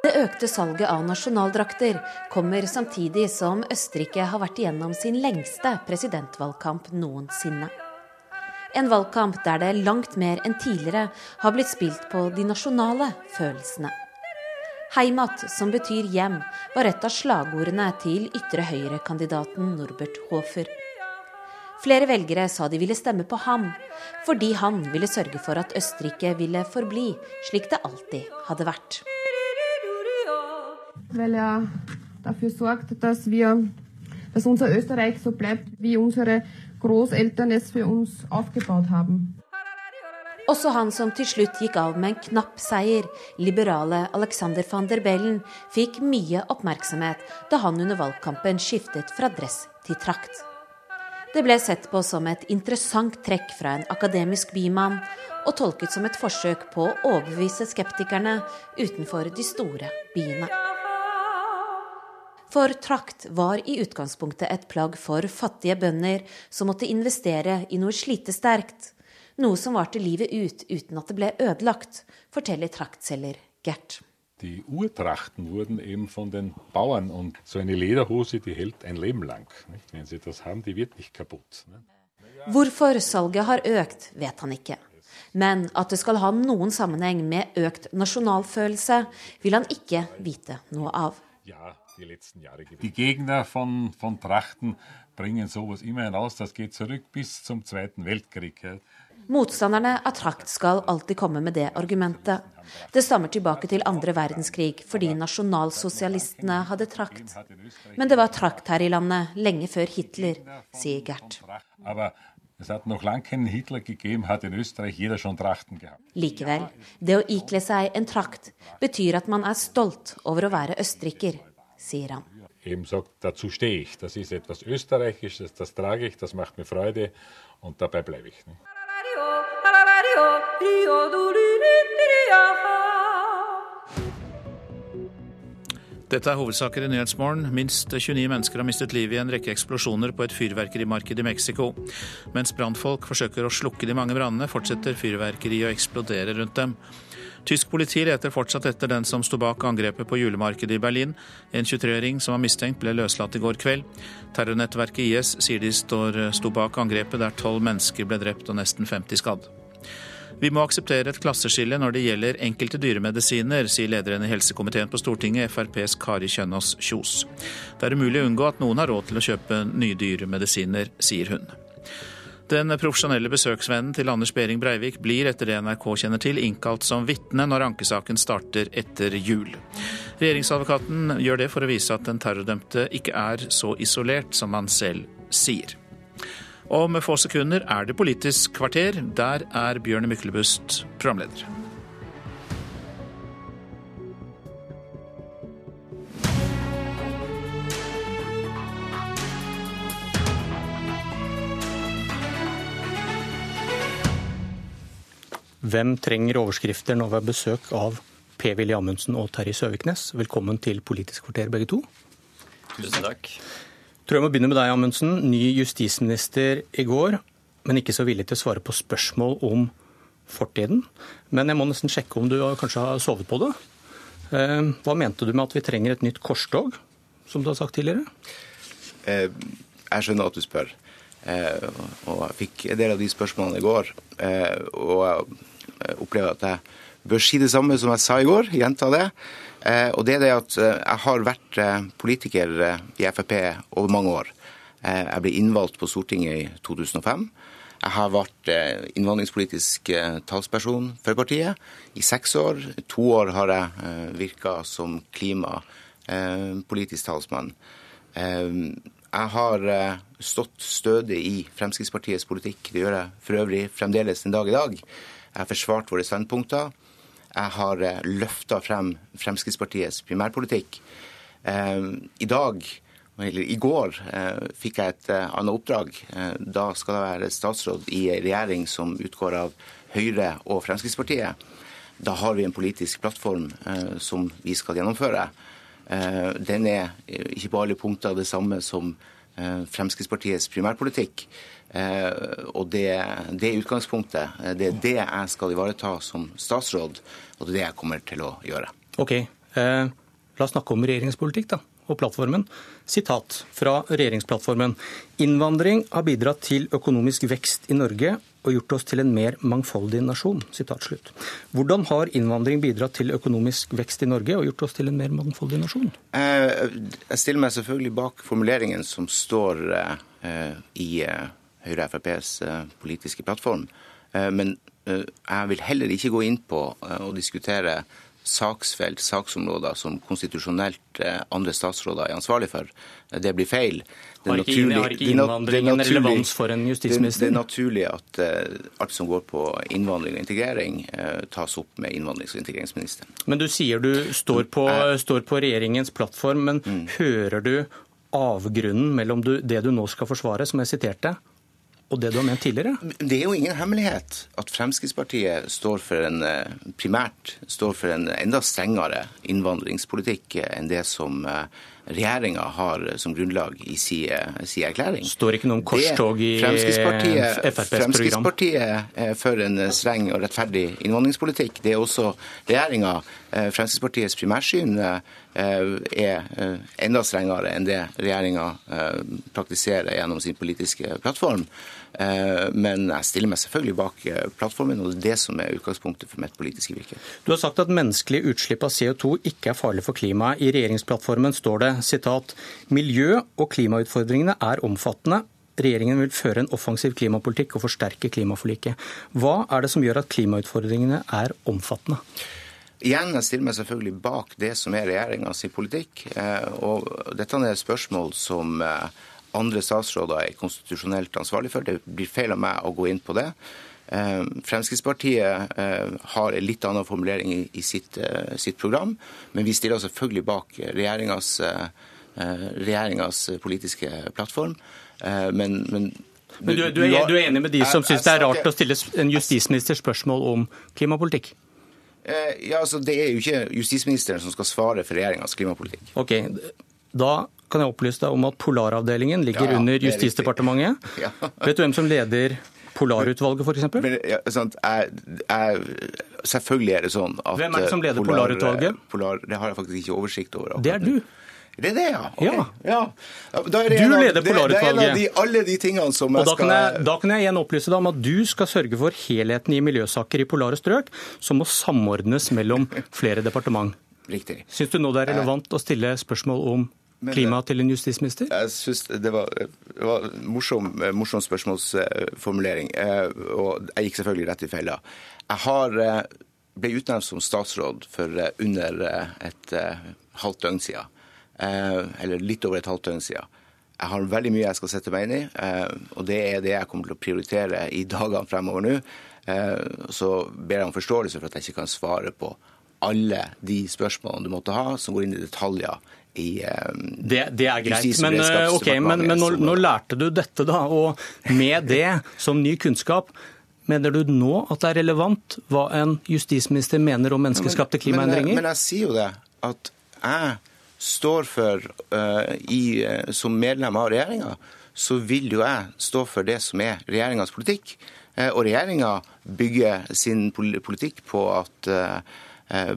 S45: Det økte salget av nasjonaldrakter kommer samtidig som Østerrike har vært igjennom sin lengste presidentvalgkamp noensinne. En valgkamp der det langt mer enn tidligere har blitt spilt på de nasjonale følelsene. Heimat, som betyr hjem, var et av slagordene til ytre høyre-kandidaten Norbert Hofer. Flere velgere sa de ville stemme på ham, fordi han ville sørge for at Østerrike ville forbli slik det alltid hadde vært.
S46: Vel, ja dafür sorgt, dass wir, dass unser Österreich so bleibt, wie unsere Großeltern es.
S45: Også han som til slutt gikk av med en knapp seier, liberale Alexander van der Bellen, fikk mye oppmerksomhet da han under valgkampen skiftet fra dress til trakt. Det ble sett på som et interessant trekk fra en akademisk bymann, og tolket som et forsøk på å overbevise skeptikerne utenfor de store byene. For trakt var i utgangspunktet et plagg for fattige bønder som måtte investere i noe slitesterkt noe som varte livet ut uten at det ble ødelagt, forteller traktselger Gert.
S44: Die Urtrachten wurden eben von den Bauern und so eine Lederhose, die hält ein Leben lang. Nicht? Wenn sie das haben, die wird nicht kaputt. Ne?
S45: Hvorfor salget har økt, vet han ikke. Men at det skal ha noen sammenheng med økt nasjonalfølelse, vil han ikke vite noe av.
S44: Ja, die Gegner von, von Trachten bringen sowas immer hinaus. Das geht zurück bis zum Zweiten Weltkrieg.
S45: Motstanderne av trakt skal alltid komme med det argumentet. Det stammer tilbake til andre verdenskrig fordi nasjonalsosialistene hadde trakt. Men det var trakt her i landet lenge før Hitler, sier Gert. Likevel, det å ikle seg en trakt betyr at man er stolt over å være østerriker, sier han.
S44: Eben sagt, dazu stehe ich. Das ist etwas Österreichisches, das trage ich, das macht mir Freude und dabei bleibe ich. Ne?
S2: Dette er hovedsaker i Nyhetsmorgen. Minst 29 mennesker har mistet livet i en rekke eksplosjoner på et fyrverkerimarked i Mexico. Mens brannfolk forsøker å slukke de mange brannene, fortsetter fyrverkeriet å eksplodere rundt dem. Tysk politi leter fortsatt etter den som sto bak angrepet på julemarkedet i Berlin. En 23-åring som var mistenkt, ble løslatt i går kveld. Terrornettverket IS sier de står, sto bak angrepet der tolv mennesker ble drept og nesten 50 skadd. Vi må akseptere et klasseskille når det gjelder enkelte dyremedisiner, sier lederen i helsekomiteen på Stortinget, FrPs Kari Kjønaas Kjos. Det er umulig å unngå at noen har råd til å kjøpe nye dyremedisiner, sier hun. Den profesjonelle besøksvennen til Anders Behring Breivik blir etter det NRK kjenner til, innkalt som vitne når ankesaken starter etter jul. Regjeringsadvokaten gjør det for å vise at den terrordømte ikke er så isolert som han selv sier. Om få sekunder er det Politisk kvarter. Der er Bjørn Myklebust programleder.
S47: Hvem trenger overskrifter når vi har besøk av Per-Willy Amundsen og Terje Søviknes? Velkommen til Politisk kvarter, begge to.
S29: Tusen takk.
S47: Tror jeg må begynne med deg, Amundsen. Ny justisminister i går, men ikke så villig til å svare på spørsmål om fortiden. Men jeg må nesten sjekke om du kanskje har sovet på det. Eh, hva mente du med at vi trenger et nytt korstog, som du har sagt tidligere?
S29: Eh, jeg skjønner at du spør. Eh, og jeg fikk en del av de spørsmålene i går. Og jeg opplever at jeg bør si det samme som jeg sa i går, gjenta det. Eh, og det er det at eh, jeg har vært eh, politiker i Frp over mange år. Jeg ble innvalgt på Stortinget i 2005. Jeg har vært innvandringspolitisk talsperson for partiet i seks år. To år har jeg virka som klimapolitisk talsmann. Jeg har stått stødig i Fremskrittspartiets politikk. Det gjør jeg for øvrig fremdeles en dag i dag. Jeg har forsvart våre standpunkter. Jeg har løfta frem Fremskrittspartiets primærpolitikk. I dag, eller i går, fikk jeg et annet oppdrag. Da skal jeg være statsråd i en regjering som utgår av Høyre og Fremskrittspartiet. Da har vi en politisk plattform eh, som vi skal gjennomføre. Eh, den er ikke på alle punkter det samme som eh, Fremskrittspartiets primærpolitikk. Og det, det utgangspunktet. Det er det jeg skal ivareta som statsråd, og det er det jeg kommer til å gjøre.
S47: Ok, eh, La oss snakke om regjeringspolitikk da, og plattformen. Sitat fra regjeringsplattformen. Innvandring har bidratt til økonomisk vekst i Norge og gjort oss til en mer mangfoldig nasjon. Hvordan har innvandring bidratt til økonomisk vekst i Norge og gjort oss til en mer mangfoldig nasjon?
S29: Eh, jeg stiller meg selvfølgelig bak formuleringen som står eh, i eh, Høyre FrPs politiske plattform. Men jeg vil heller ikke gå inn på å diskutere saksfelt, saksområder som konstitusjonelt andre statsråder er ansvarlig for. Det blir feil.
S47: Har ikke, naturlig, har ikke innvandringen relevans for en justisminister?
S29: Det, det, er naturlig at alt som går på innvandring og integrering, tas opp med innvandrings- og integreringsministeren.
S47: Men du sier du står på, står på regjeringens plattform, men mm. hører du avgrunnen mellom det du nå skal forsvare, som jeg siterte, og det du har ment tidligere?
S29: Det er jo ingen hemmelighet at Fremskrittspartiet står for en, eh, primært står for en enda strengere innvandringspolitikk enn det som regjeringa har som grunnlag i sin, si erklæring.
S47: Står ikke noen korstog i FrPs program?
S29: Fremskrittspartiet er for en streng og rettferdig innvandringspolitikk. Det er også regjeringa. Eh, Fremskrittspartiets primærsyn eh, er eh, enda strengere enn det regjeringa praktiserer gjennom sin politiske plattform. Eh, men jeg stiller meg selvfølgelig bak eh, plattformen, og det er det som er utgangspunktet for mitt politiske virke.
S47: Du har sagt at menneskelige utslipp av CO2 ikke er farlig for klimaet. I regjeringsplattformen står det sitat, miljø- og klimautfordringene er omfattende. Regjeringen vil føre en offensiv klimapolitikk og forsterke klimaforliket. Hva er det som gjør at klimautfordringene er omfattende?
S29: Igjen, jeg stiller meg selvfølgelig bak det som er regjeringas politikk. Eh, og dette er et spørsmål som andre statsråder er konstitusjonelt ansvarlig for. Det blir feil av meg å gå inn på det. Eh, Fremskrittspartiet eh, har en litt annen formulering i sitt, eh, sitt program, men vi stiller selvfølgelig bak regjeringas politiske plattform. Men, men
S47: men du, du, er, du, er, enig med de som syns det er rart å stille en justisminister spørsmål om klimapolitikk?
S29: Ja, altså Det er jo ikke justisministeren som skal svare for regjeringas klimapolitikk.
S47: Ok, Da kan jeg opplyse deg om at Polaravdelingen ligger ja, under Justisdepartementet. [LAUGHS] Ja. Vet du hvem som leder Polarutvalget, f.eks.?
S29: Ja, selvfølgelig er det sånn at
S47: Hvem er det som leder Polar, Polarutvalget?
S29: Polar, det har jeg faktisk ikke oversikt over.
S47: Det er du.
S29: Det er det, ja.
S47: Okay.
S29: ja.
S47: du leder Polarutvalget. Er
S29: av de, alle de tingene som
S47: jeg skal... Kan jeg, da kan jeg igjen opplyse deg om at du skal sørge for helheten i miljøsaker i polare strøk, som må samordnes mellom flere departement.
S29: Riktig.
S47: Syns du nå det er relevant å stille spørsmål om klima til en justisminister?
S29: Jeg synes Det var, en morsom, morsom, spørsmålsformulering, eh, og jeg gikk selvfølgelig rett i fella. Jeg har, eh, ble utnevnt som statsråd for eh, under et halvt døgn siden. Eller litt over et halvt døgn siden. Jeg har veldig mye jeg skal sette meg inn i, og det er det jeg kommer til å prioritere i dagene fremover nå. Så ber jeg om forståelse for at jeg ikke kan svare på alle de spørsmålene du måtte ha, som går inn i detaljer i
S47: um, det, det, er greit, men, eh, okay, men, men nå, nå, lærte du dette, da. Og med det som ny kunnskap, mener du nå at det er relevant hva en justisminister mener om menneskeskapte klimaendringer?
S29: Men, men, jeg sier jo det, at jeg står for, uh, i, uh, som medlem av regjeringa, så vil jo jeg stå for det som er regjeringas politikk. Uh, og regjeringa bygger sin politikk på at Eh,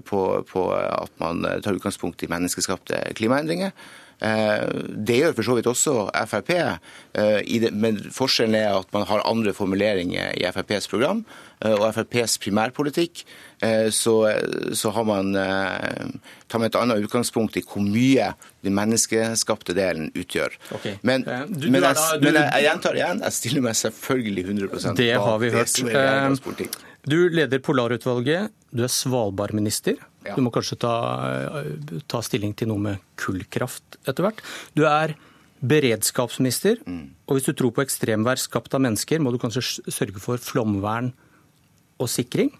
S29: på, på, at man tar utgangspunkt i menneskeskapte klimaendringer. Eh, det gjør for så vidt også Frp, eh, men forskjellen er at man har andre formuleringer i FrPs program. Og FrPs primærpolitikk så, så har man tar man et annet utgangspunkt i hvor mye den menneskeskapte delen utgjør. Okay. Men, du, men, jeg, men jeg, jeg, gjentar igjen, jeg stiller meg selvfølgelig 100 bak
S47: det har vi hørt. Du leder Polarutvalget. Du er Svalbard-minister. Ja. Du må kanskje ta, ta, stilling til noe med kullkraft etter hvert. Du er beredskapsminister. Mm. Og hvis du tror på ekstremvær skapt av mennesker, må du kanskje sørge for flomvern og sikring.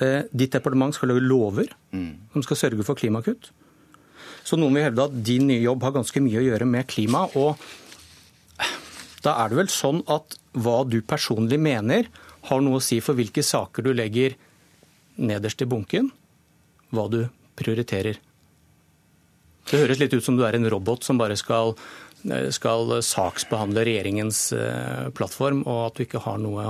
S47: eh, ditt departement skal lage lover som skal sørge for klimakutt. Så noen vil hevde at din nye jobb har ganske mye å gjøre med klima. Og da er det vel sånn at hva du personlig mener, har noe å si for hvilke saker du legger nederst i bunken, hva du prioriterer. Det høres litt ut som du er en robot som bare skal, skal saksbehandle regjeringens eh, plattform, og at du ikke har noe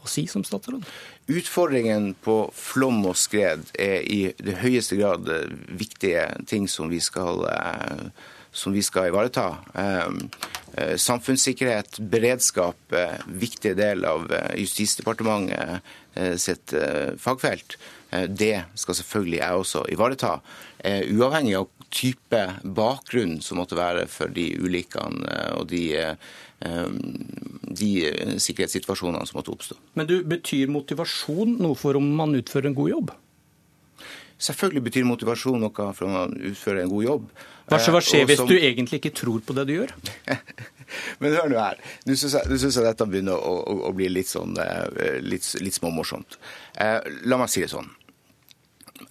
S47: å si som statsråd.
S29: Utfordringen på flom og skred er i det høyeste grad viktige ting som vi skal, eh, som vi skal ivareta. Eh, samfunnssikkerhet, beredskap, viktig del av Justisdepartementet sitt fagfelt. Det skal selvfølgelig jeg også ivareta, uavhengig av type bakgrunn som måtte være for de ulykkene og de de sikkerhetssituasjonene som måtte oppstå.
S47: Men du, Betyr motivasjon noe for om man utfører en god jobb?
S29: Selvfølgelig betyr motivasjon noe for om man utfører en god jobb.
S47: Hva skjer hvis som... du egentlig ikke tror på det du gjør? [LAUGHS]
S29: Men hør nå her. Nå syns jeg, jeg, dette begynner å, å, å bli litt, sånn, litt, litt småmorsomt. Eh, la meg si det sånn.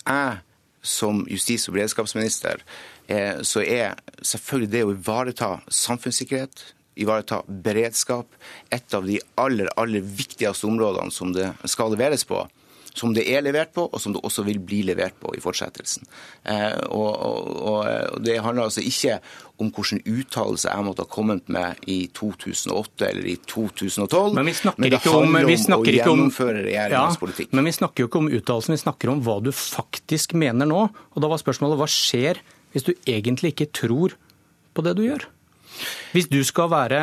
S29: Jeg som justis- og beredskapsminister, eh, så er selvfølgelig det å ivareta samfunnssikkerhet, ivareta beredskap, et av de aller, aller viktigste områdene som det skal leveres på. Som det er levert på, og som det også vil bli levert på i fortsettelsen. Eh, og, og, og, Det handler altså ikke om hvilken uttalelse jeg måtte ha kommet med i 2008 eller i 2012.
S47: Men, vi snakker men det ikke om, vi snakker
S29: om å gjennomføre regjeringens ja, politikk.
S47: Men vi snakker jo ikke om uttalelsen, vi snakker om hva du faktisk mener nå. Og Da var spørsmålet hva skjer hvis du egentlig ikke tror på det du gjør? Hvis du skal være,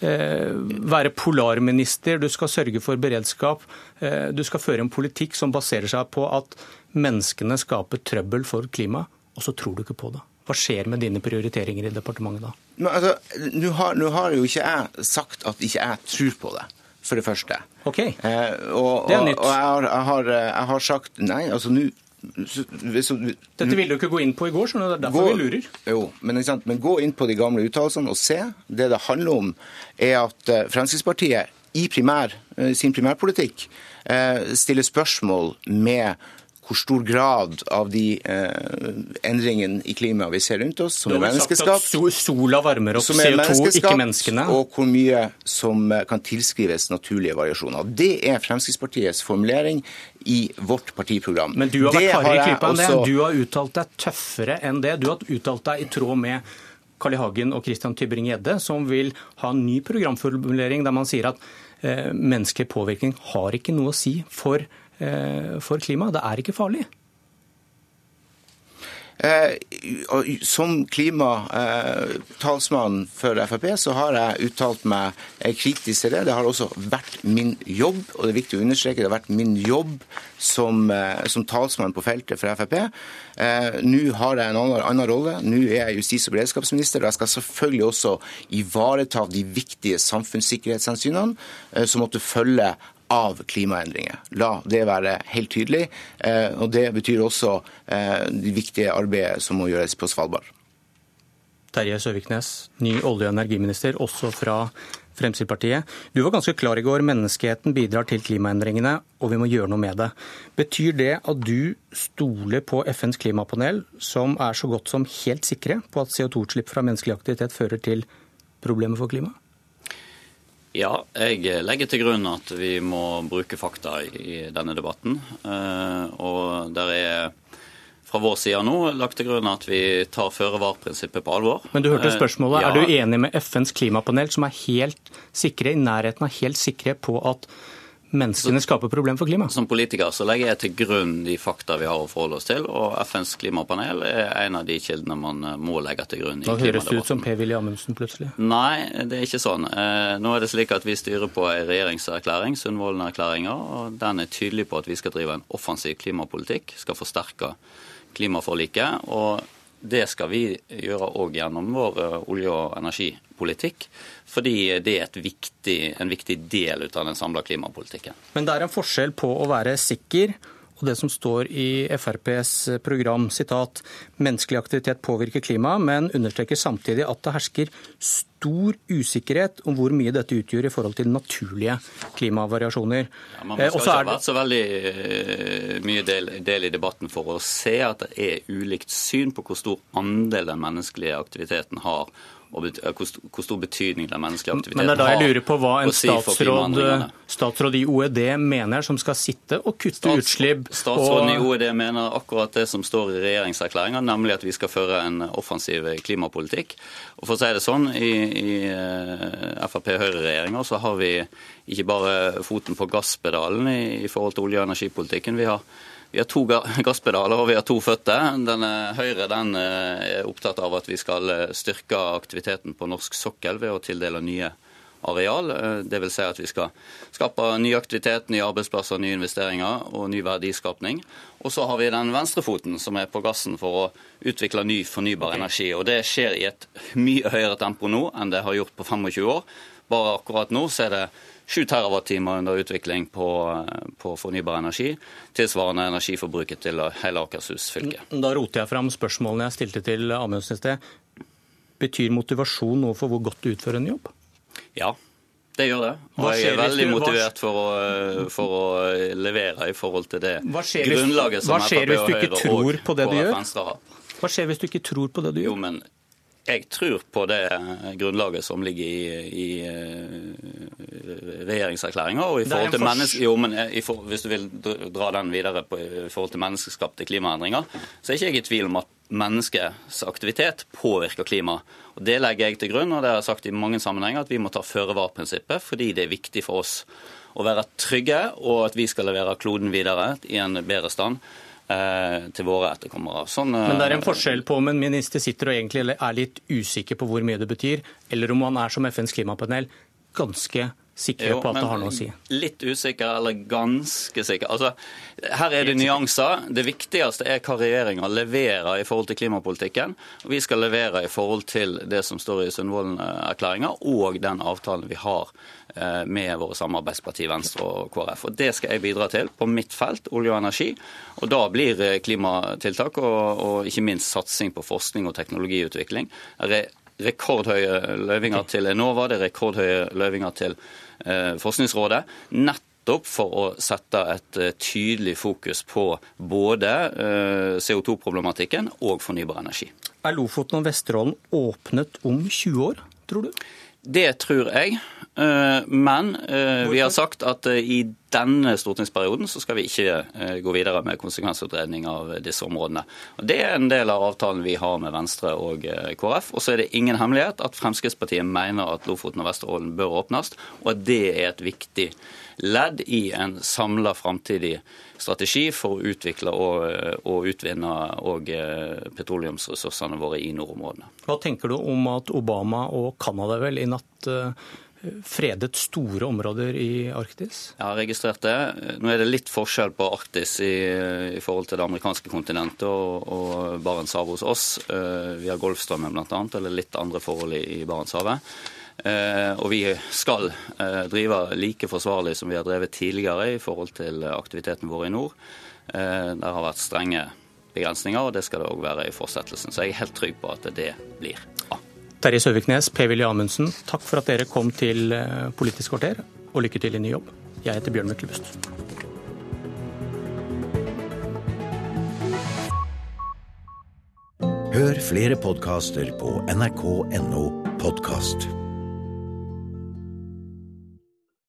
S47: være polarminister, du skal sørge for beredskap, eh, du skal føre en politikk som baserer seg på at menneskene skaper trøbbel for klimaet, og så tror du ikke på det. Hva skjer med dine prioriteringer i departementet da?
S29: Altså, Nå har, har, jo ikke jeg sagt at ikke jeg tror på det, for det første.
S47: Ok,
S29: eh, og,
S47: det er nytt.
S29: Og, og jeg, har, jeg, har, jeg, har, sagt nei, altså nå
S47: dette ville du ikke gå inn på i går, så det er derfor
S29: gå,
S47: vi lurer.
S29: Jo, men, men, gå inn på de gamle uttalelsene og se. Det det handler om, er at eh, Fremskrittspartiet i primær, eh, sin primærpolitikk eh, stiller spørsmål med hvor stor grad av de eh, endringene i klimaet vi ser rundt oss, som er menneskeskapt
S47: Sola varmer opp CO2, ikke menneskene.
S29: Og hvor mye som eh, kan tilskrives naturlige variasjoner. Det er Fremskrittspartiets formulering i vårt partiprogram.
S47: Men du har vært hardere i klypa enn det. Du har uttalt deg tøffere enn det. Du har uttalt deg i tråd med Carl I. Hagen og Christian Tybring-Gjedde, som vil ha en ny programformulering der man sier at eh, menneskelig påvirkning har ikke noe å si for for klimaet. Det er ikke farlig.
S29: Eh, som klimatalsmann for Frp så har jeg uttalt meg kritisk til det. Det har også vært min jobb, og det er viktig å understreke, det har vært min jobb som, eh, som talsmann på feltet for Frp. Nå har jeg en annen, annen rolle. Nå er jeg justis- og beredskapsminister, og jeg skal selvfølgelig også ivareta de viktige samfunnssikkerhetshensynene som måtte følge av klimaendringer. La det være helt tydelig. Eh, og Det betyr også eh, det viktige arbeidet som må gjøres på Svalbard.
S47: Terje Søviknes, ny olje- og energiminister, også fra Fremskrittspartiet. Du var ganske klar i går. Menneskeheten bidrar til klimaendringene, og vi må gjøre noe med det. Betyr det at du stoler på FNs klimapanel, som er så godt som helt sikre på at CO2-utslipp fra menneskelig aktivitet fører til problemer for klimaet?
S48: Ja, jeg legger til grunn at vi må bruke fakta i denne debatten. Eh, og der er fra vår side nå lagt til grunn at vi tar føre-var-prinsippet på alvor.
S47: Men du hørte eh, spørsmålet. Ja. Er du enig med FNs klimapanel, som er helt sikre, i nærheten av helt sikre på at menneskene skaper problem for klimaet?
S48: Som politiker så legger jeg til grunn de fakta vi har å forholde oss til, og FNs klimapanel er en av de kildene man eh, må legge til grunn.
S47: i Da høres det ut som Per-Willy Amundsen plutselig.
S48: Nei, det er ikke sånn. Eh, nå er det slik at vi styrer på en regjeringserklæring, Sundvolden-erklæringa, og den er tydelig på at vi skal drive en offensiv klimapolitikk, skal forsterke klimaforliket. og det skal vi gjøre òg gjennom vår eh, olje- og energipolitikk. Fordi det er viktig, en viktig del av den samla klimapolitikken.
S47: Men det er en forskjell på å være sikker og det som står i FrPs program, sitat, menneskelig aktivitet påvirker klimaet, men understreker samtidig at det hersker stor usikkerhet om hvor mye dette utgjør i forhold til naturlige klimavariasjoner.
S48: Ja, man skal ikke ha vært så veldig mye del, del, i debatten for å se at det er ulikt syn på hvor stor andel den menneskelige aktiviteten har og hvor stor betydning den menneskelige aktiviteten har.
S47: Men det er da jeg lurer på hva en statsråd, statsråd, i OED mener som skal sitte og kutte Stats, utslipp.
S48: Statsråden og... i OED mener akkurat det som står i regjeringserklæringa, nemlig at vi skal føre en offensiv klimapolitikk. Og for å si det sånn, i, i eh, Frp-Høyre-regjeringa så har vi ikke bare foten på gasspedalen i, i forhold til olje- og energipolitikken. vi har vi har to gasspedaler og vi har to føtter. Den høyre den eh, er opptatt av at vi skal eh, styrke aktiviteten på norsk sokkel ved å tildele nye areal. Eh, Dvs. Si at vi skal skape ny aktivitet, nye arbeidsplasser, nye investeringer og ny verdiskapning. Og så har vi den venstrefoten som er på gassen for å utvikle ny fornybar energi. Og Det skjer i et mye høyere tempo nå enn det har gjort på 25 år. Bare akkurat nå så er det 7 TWh under utvikling på, på, fornybar energi, tilsvarende energiforbruket til hele Akershus fylke.
S47: Da roter jeg fram spørsmålene jeg stilte til Amundsen i sted. Betyr motivasjon noe for hvor godt du utfører en jobb?
S48: Ja, det gjør det. Og jeg er veldig motivert for å, for å, levere i forhold til det grunnlaget som Frp og Høyre og KrF har.
S47: Hva skjer hvis du ikke tror på det du gjør?
S48: Jo, men jeg tror på det grunnlaget som ligger i, i eh, regjeringserklæringa. Og i forhold til menneske, jo, men eh, for, hvis du vil dra den videre på, i forhold til menneskeskapte klimaendringer, så er ikke jeg i tvil om at menneskets aktivitet påvirker klimaet. Og Det legger jeg til grunn, og det har jeg sagt i mange sammenhenger, at vi må ta føre-var-prinsippet fordi det er viktig for oss å være trygge, og at vi skal levere kloden videre i en bedre stand. Eh, til våre etterkommere.
S47: Sånn, Men det er en forskjell på om en minister sitter og egentlig er litt usikker på hvor mye det betyr, eller om han er som FNs klimapanel ganske sikre på at det har noe å si?
S48: Litt usikker eller ganske sikker. Altså, her er det nyanser. Det viktigste er hva regjeringa leverer i forhold til klimapolitikken. Og vi skal levere i forhold til det som står i Sundvolden-erklæringa og den avtalen vi har Eh, med våre samarbeidspartier Venstre og KrF. Og Det skal jeg bidra til på mitt felt, olje og energi. Og Da blir eh, klimatiltak og, og ikke minst satsing på forskning og teknologiutvikling rekordhøye løyvinger til Enova, det er rekordhøye løyvinger til eh, Forskningsrådet. nettopp for å sette et tydelig fokus på både CO2-problematikken og fornybar energi.
S47: Er Lofoten og Vesterålen åpnet om 20 år, tror du?
S48: Det tror jeg. Eh, men eh, vi har sagt at eh, i denne stortingsperioden så skal vi ikke gå videre med konsekvensutredning av disse områdene. Og Det er en del av avtalen vi har med Venstre og KrF. Og så er det ingen hemmelighet at Fremskrittspartiet mener at Lofoten og Vesterålen bør åpnes, og at det er et viktig ledd i en samla framtidig strategi for å utvikle og, og utvinne og petroleumsressursene våre i nordområdene.
S47: Hva tenker du om at Obama og Canada vel i natt fredet store områder i Arktis?
S48: Jeg har registrert det. Nå er det litt forskjell på Arktis i, i forhold til det amerikanske kontinentet og, og Barentshavet hos oss. Eh, vi har Golfstrømmen bl.a., eller litt andre forhold i, i Barentshavet. Eh, og vi skal eh, drive like forsvarlig som vi har drevet tidligere i forhold til aktiviteten vår i nord. Det har vært strenge begrensninger, og det skal det òg være i fortsettelsen. Så jeg er helt trygg på at det blir bra.
S47: Terje Søviknes, Per-Willy Amundsen, takk for at dere kom til eh, Politisk kvarter, og lykke til i ny jobb. Jeg heter Bjørn Myklebust.
S49: Hør flere podkaster på nrk.no podkast.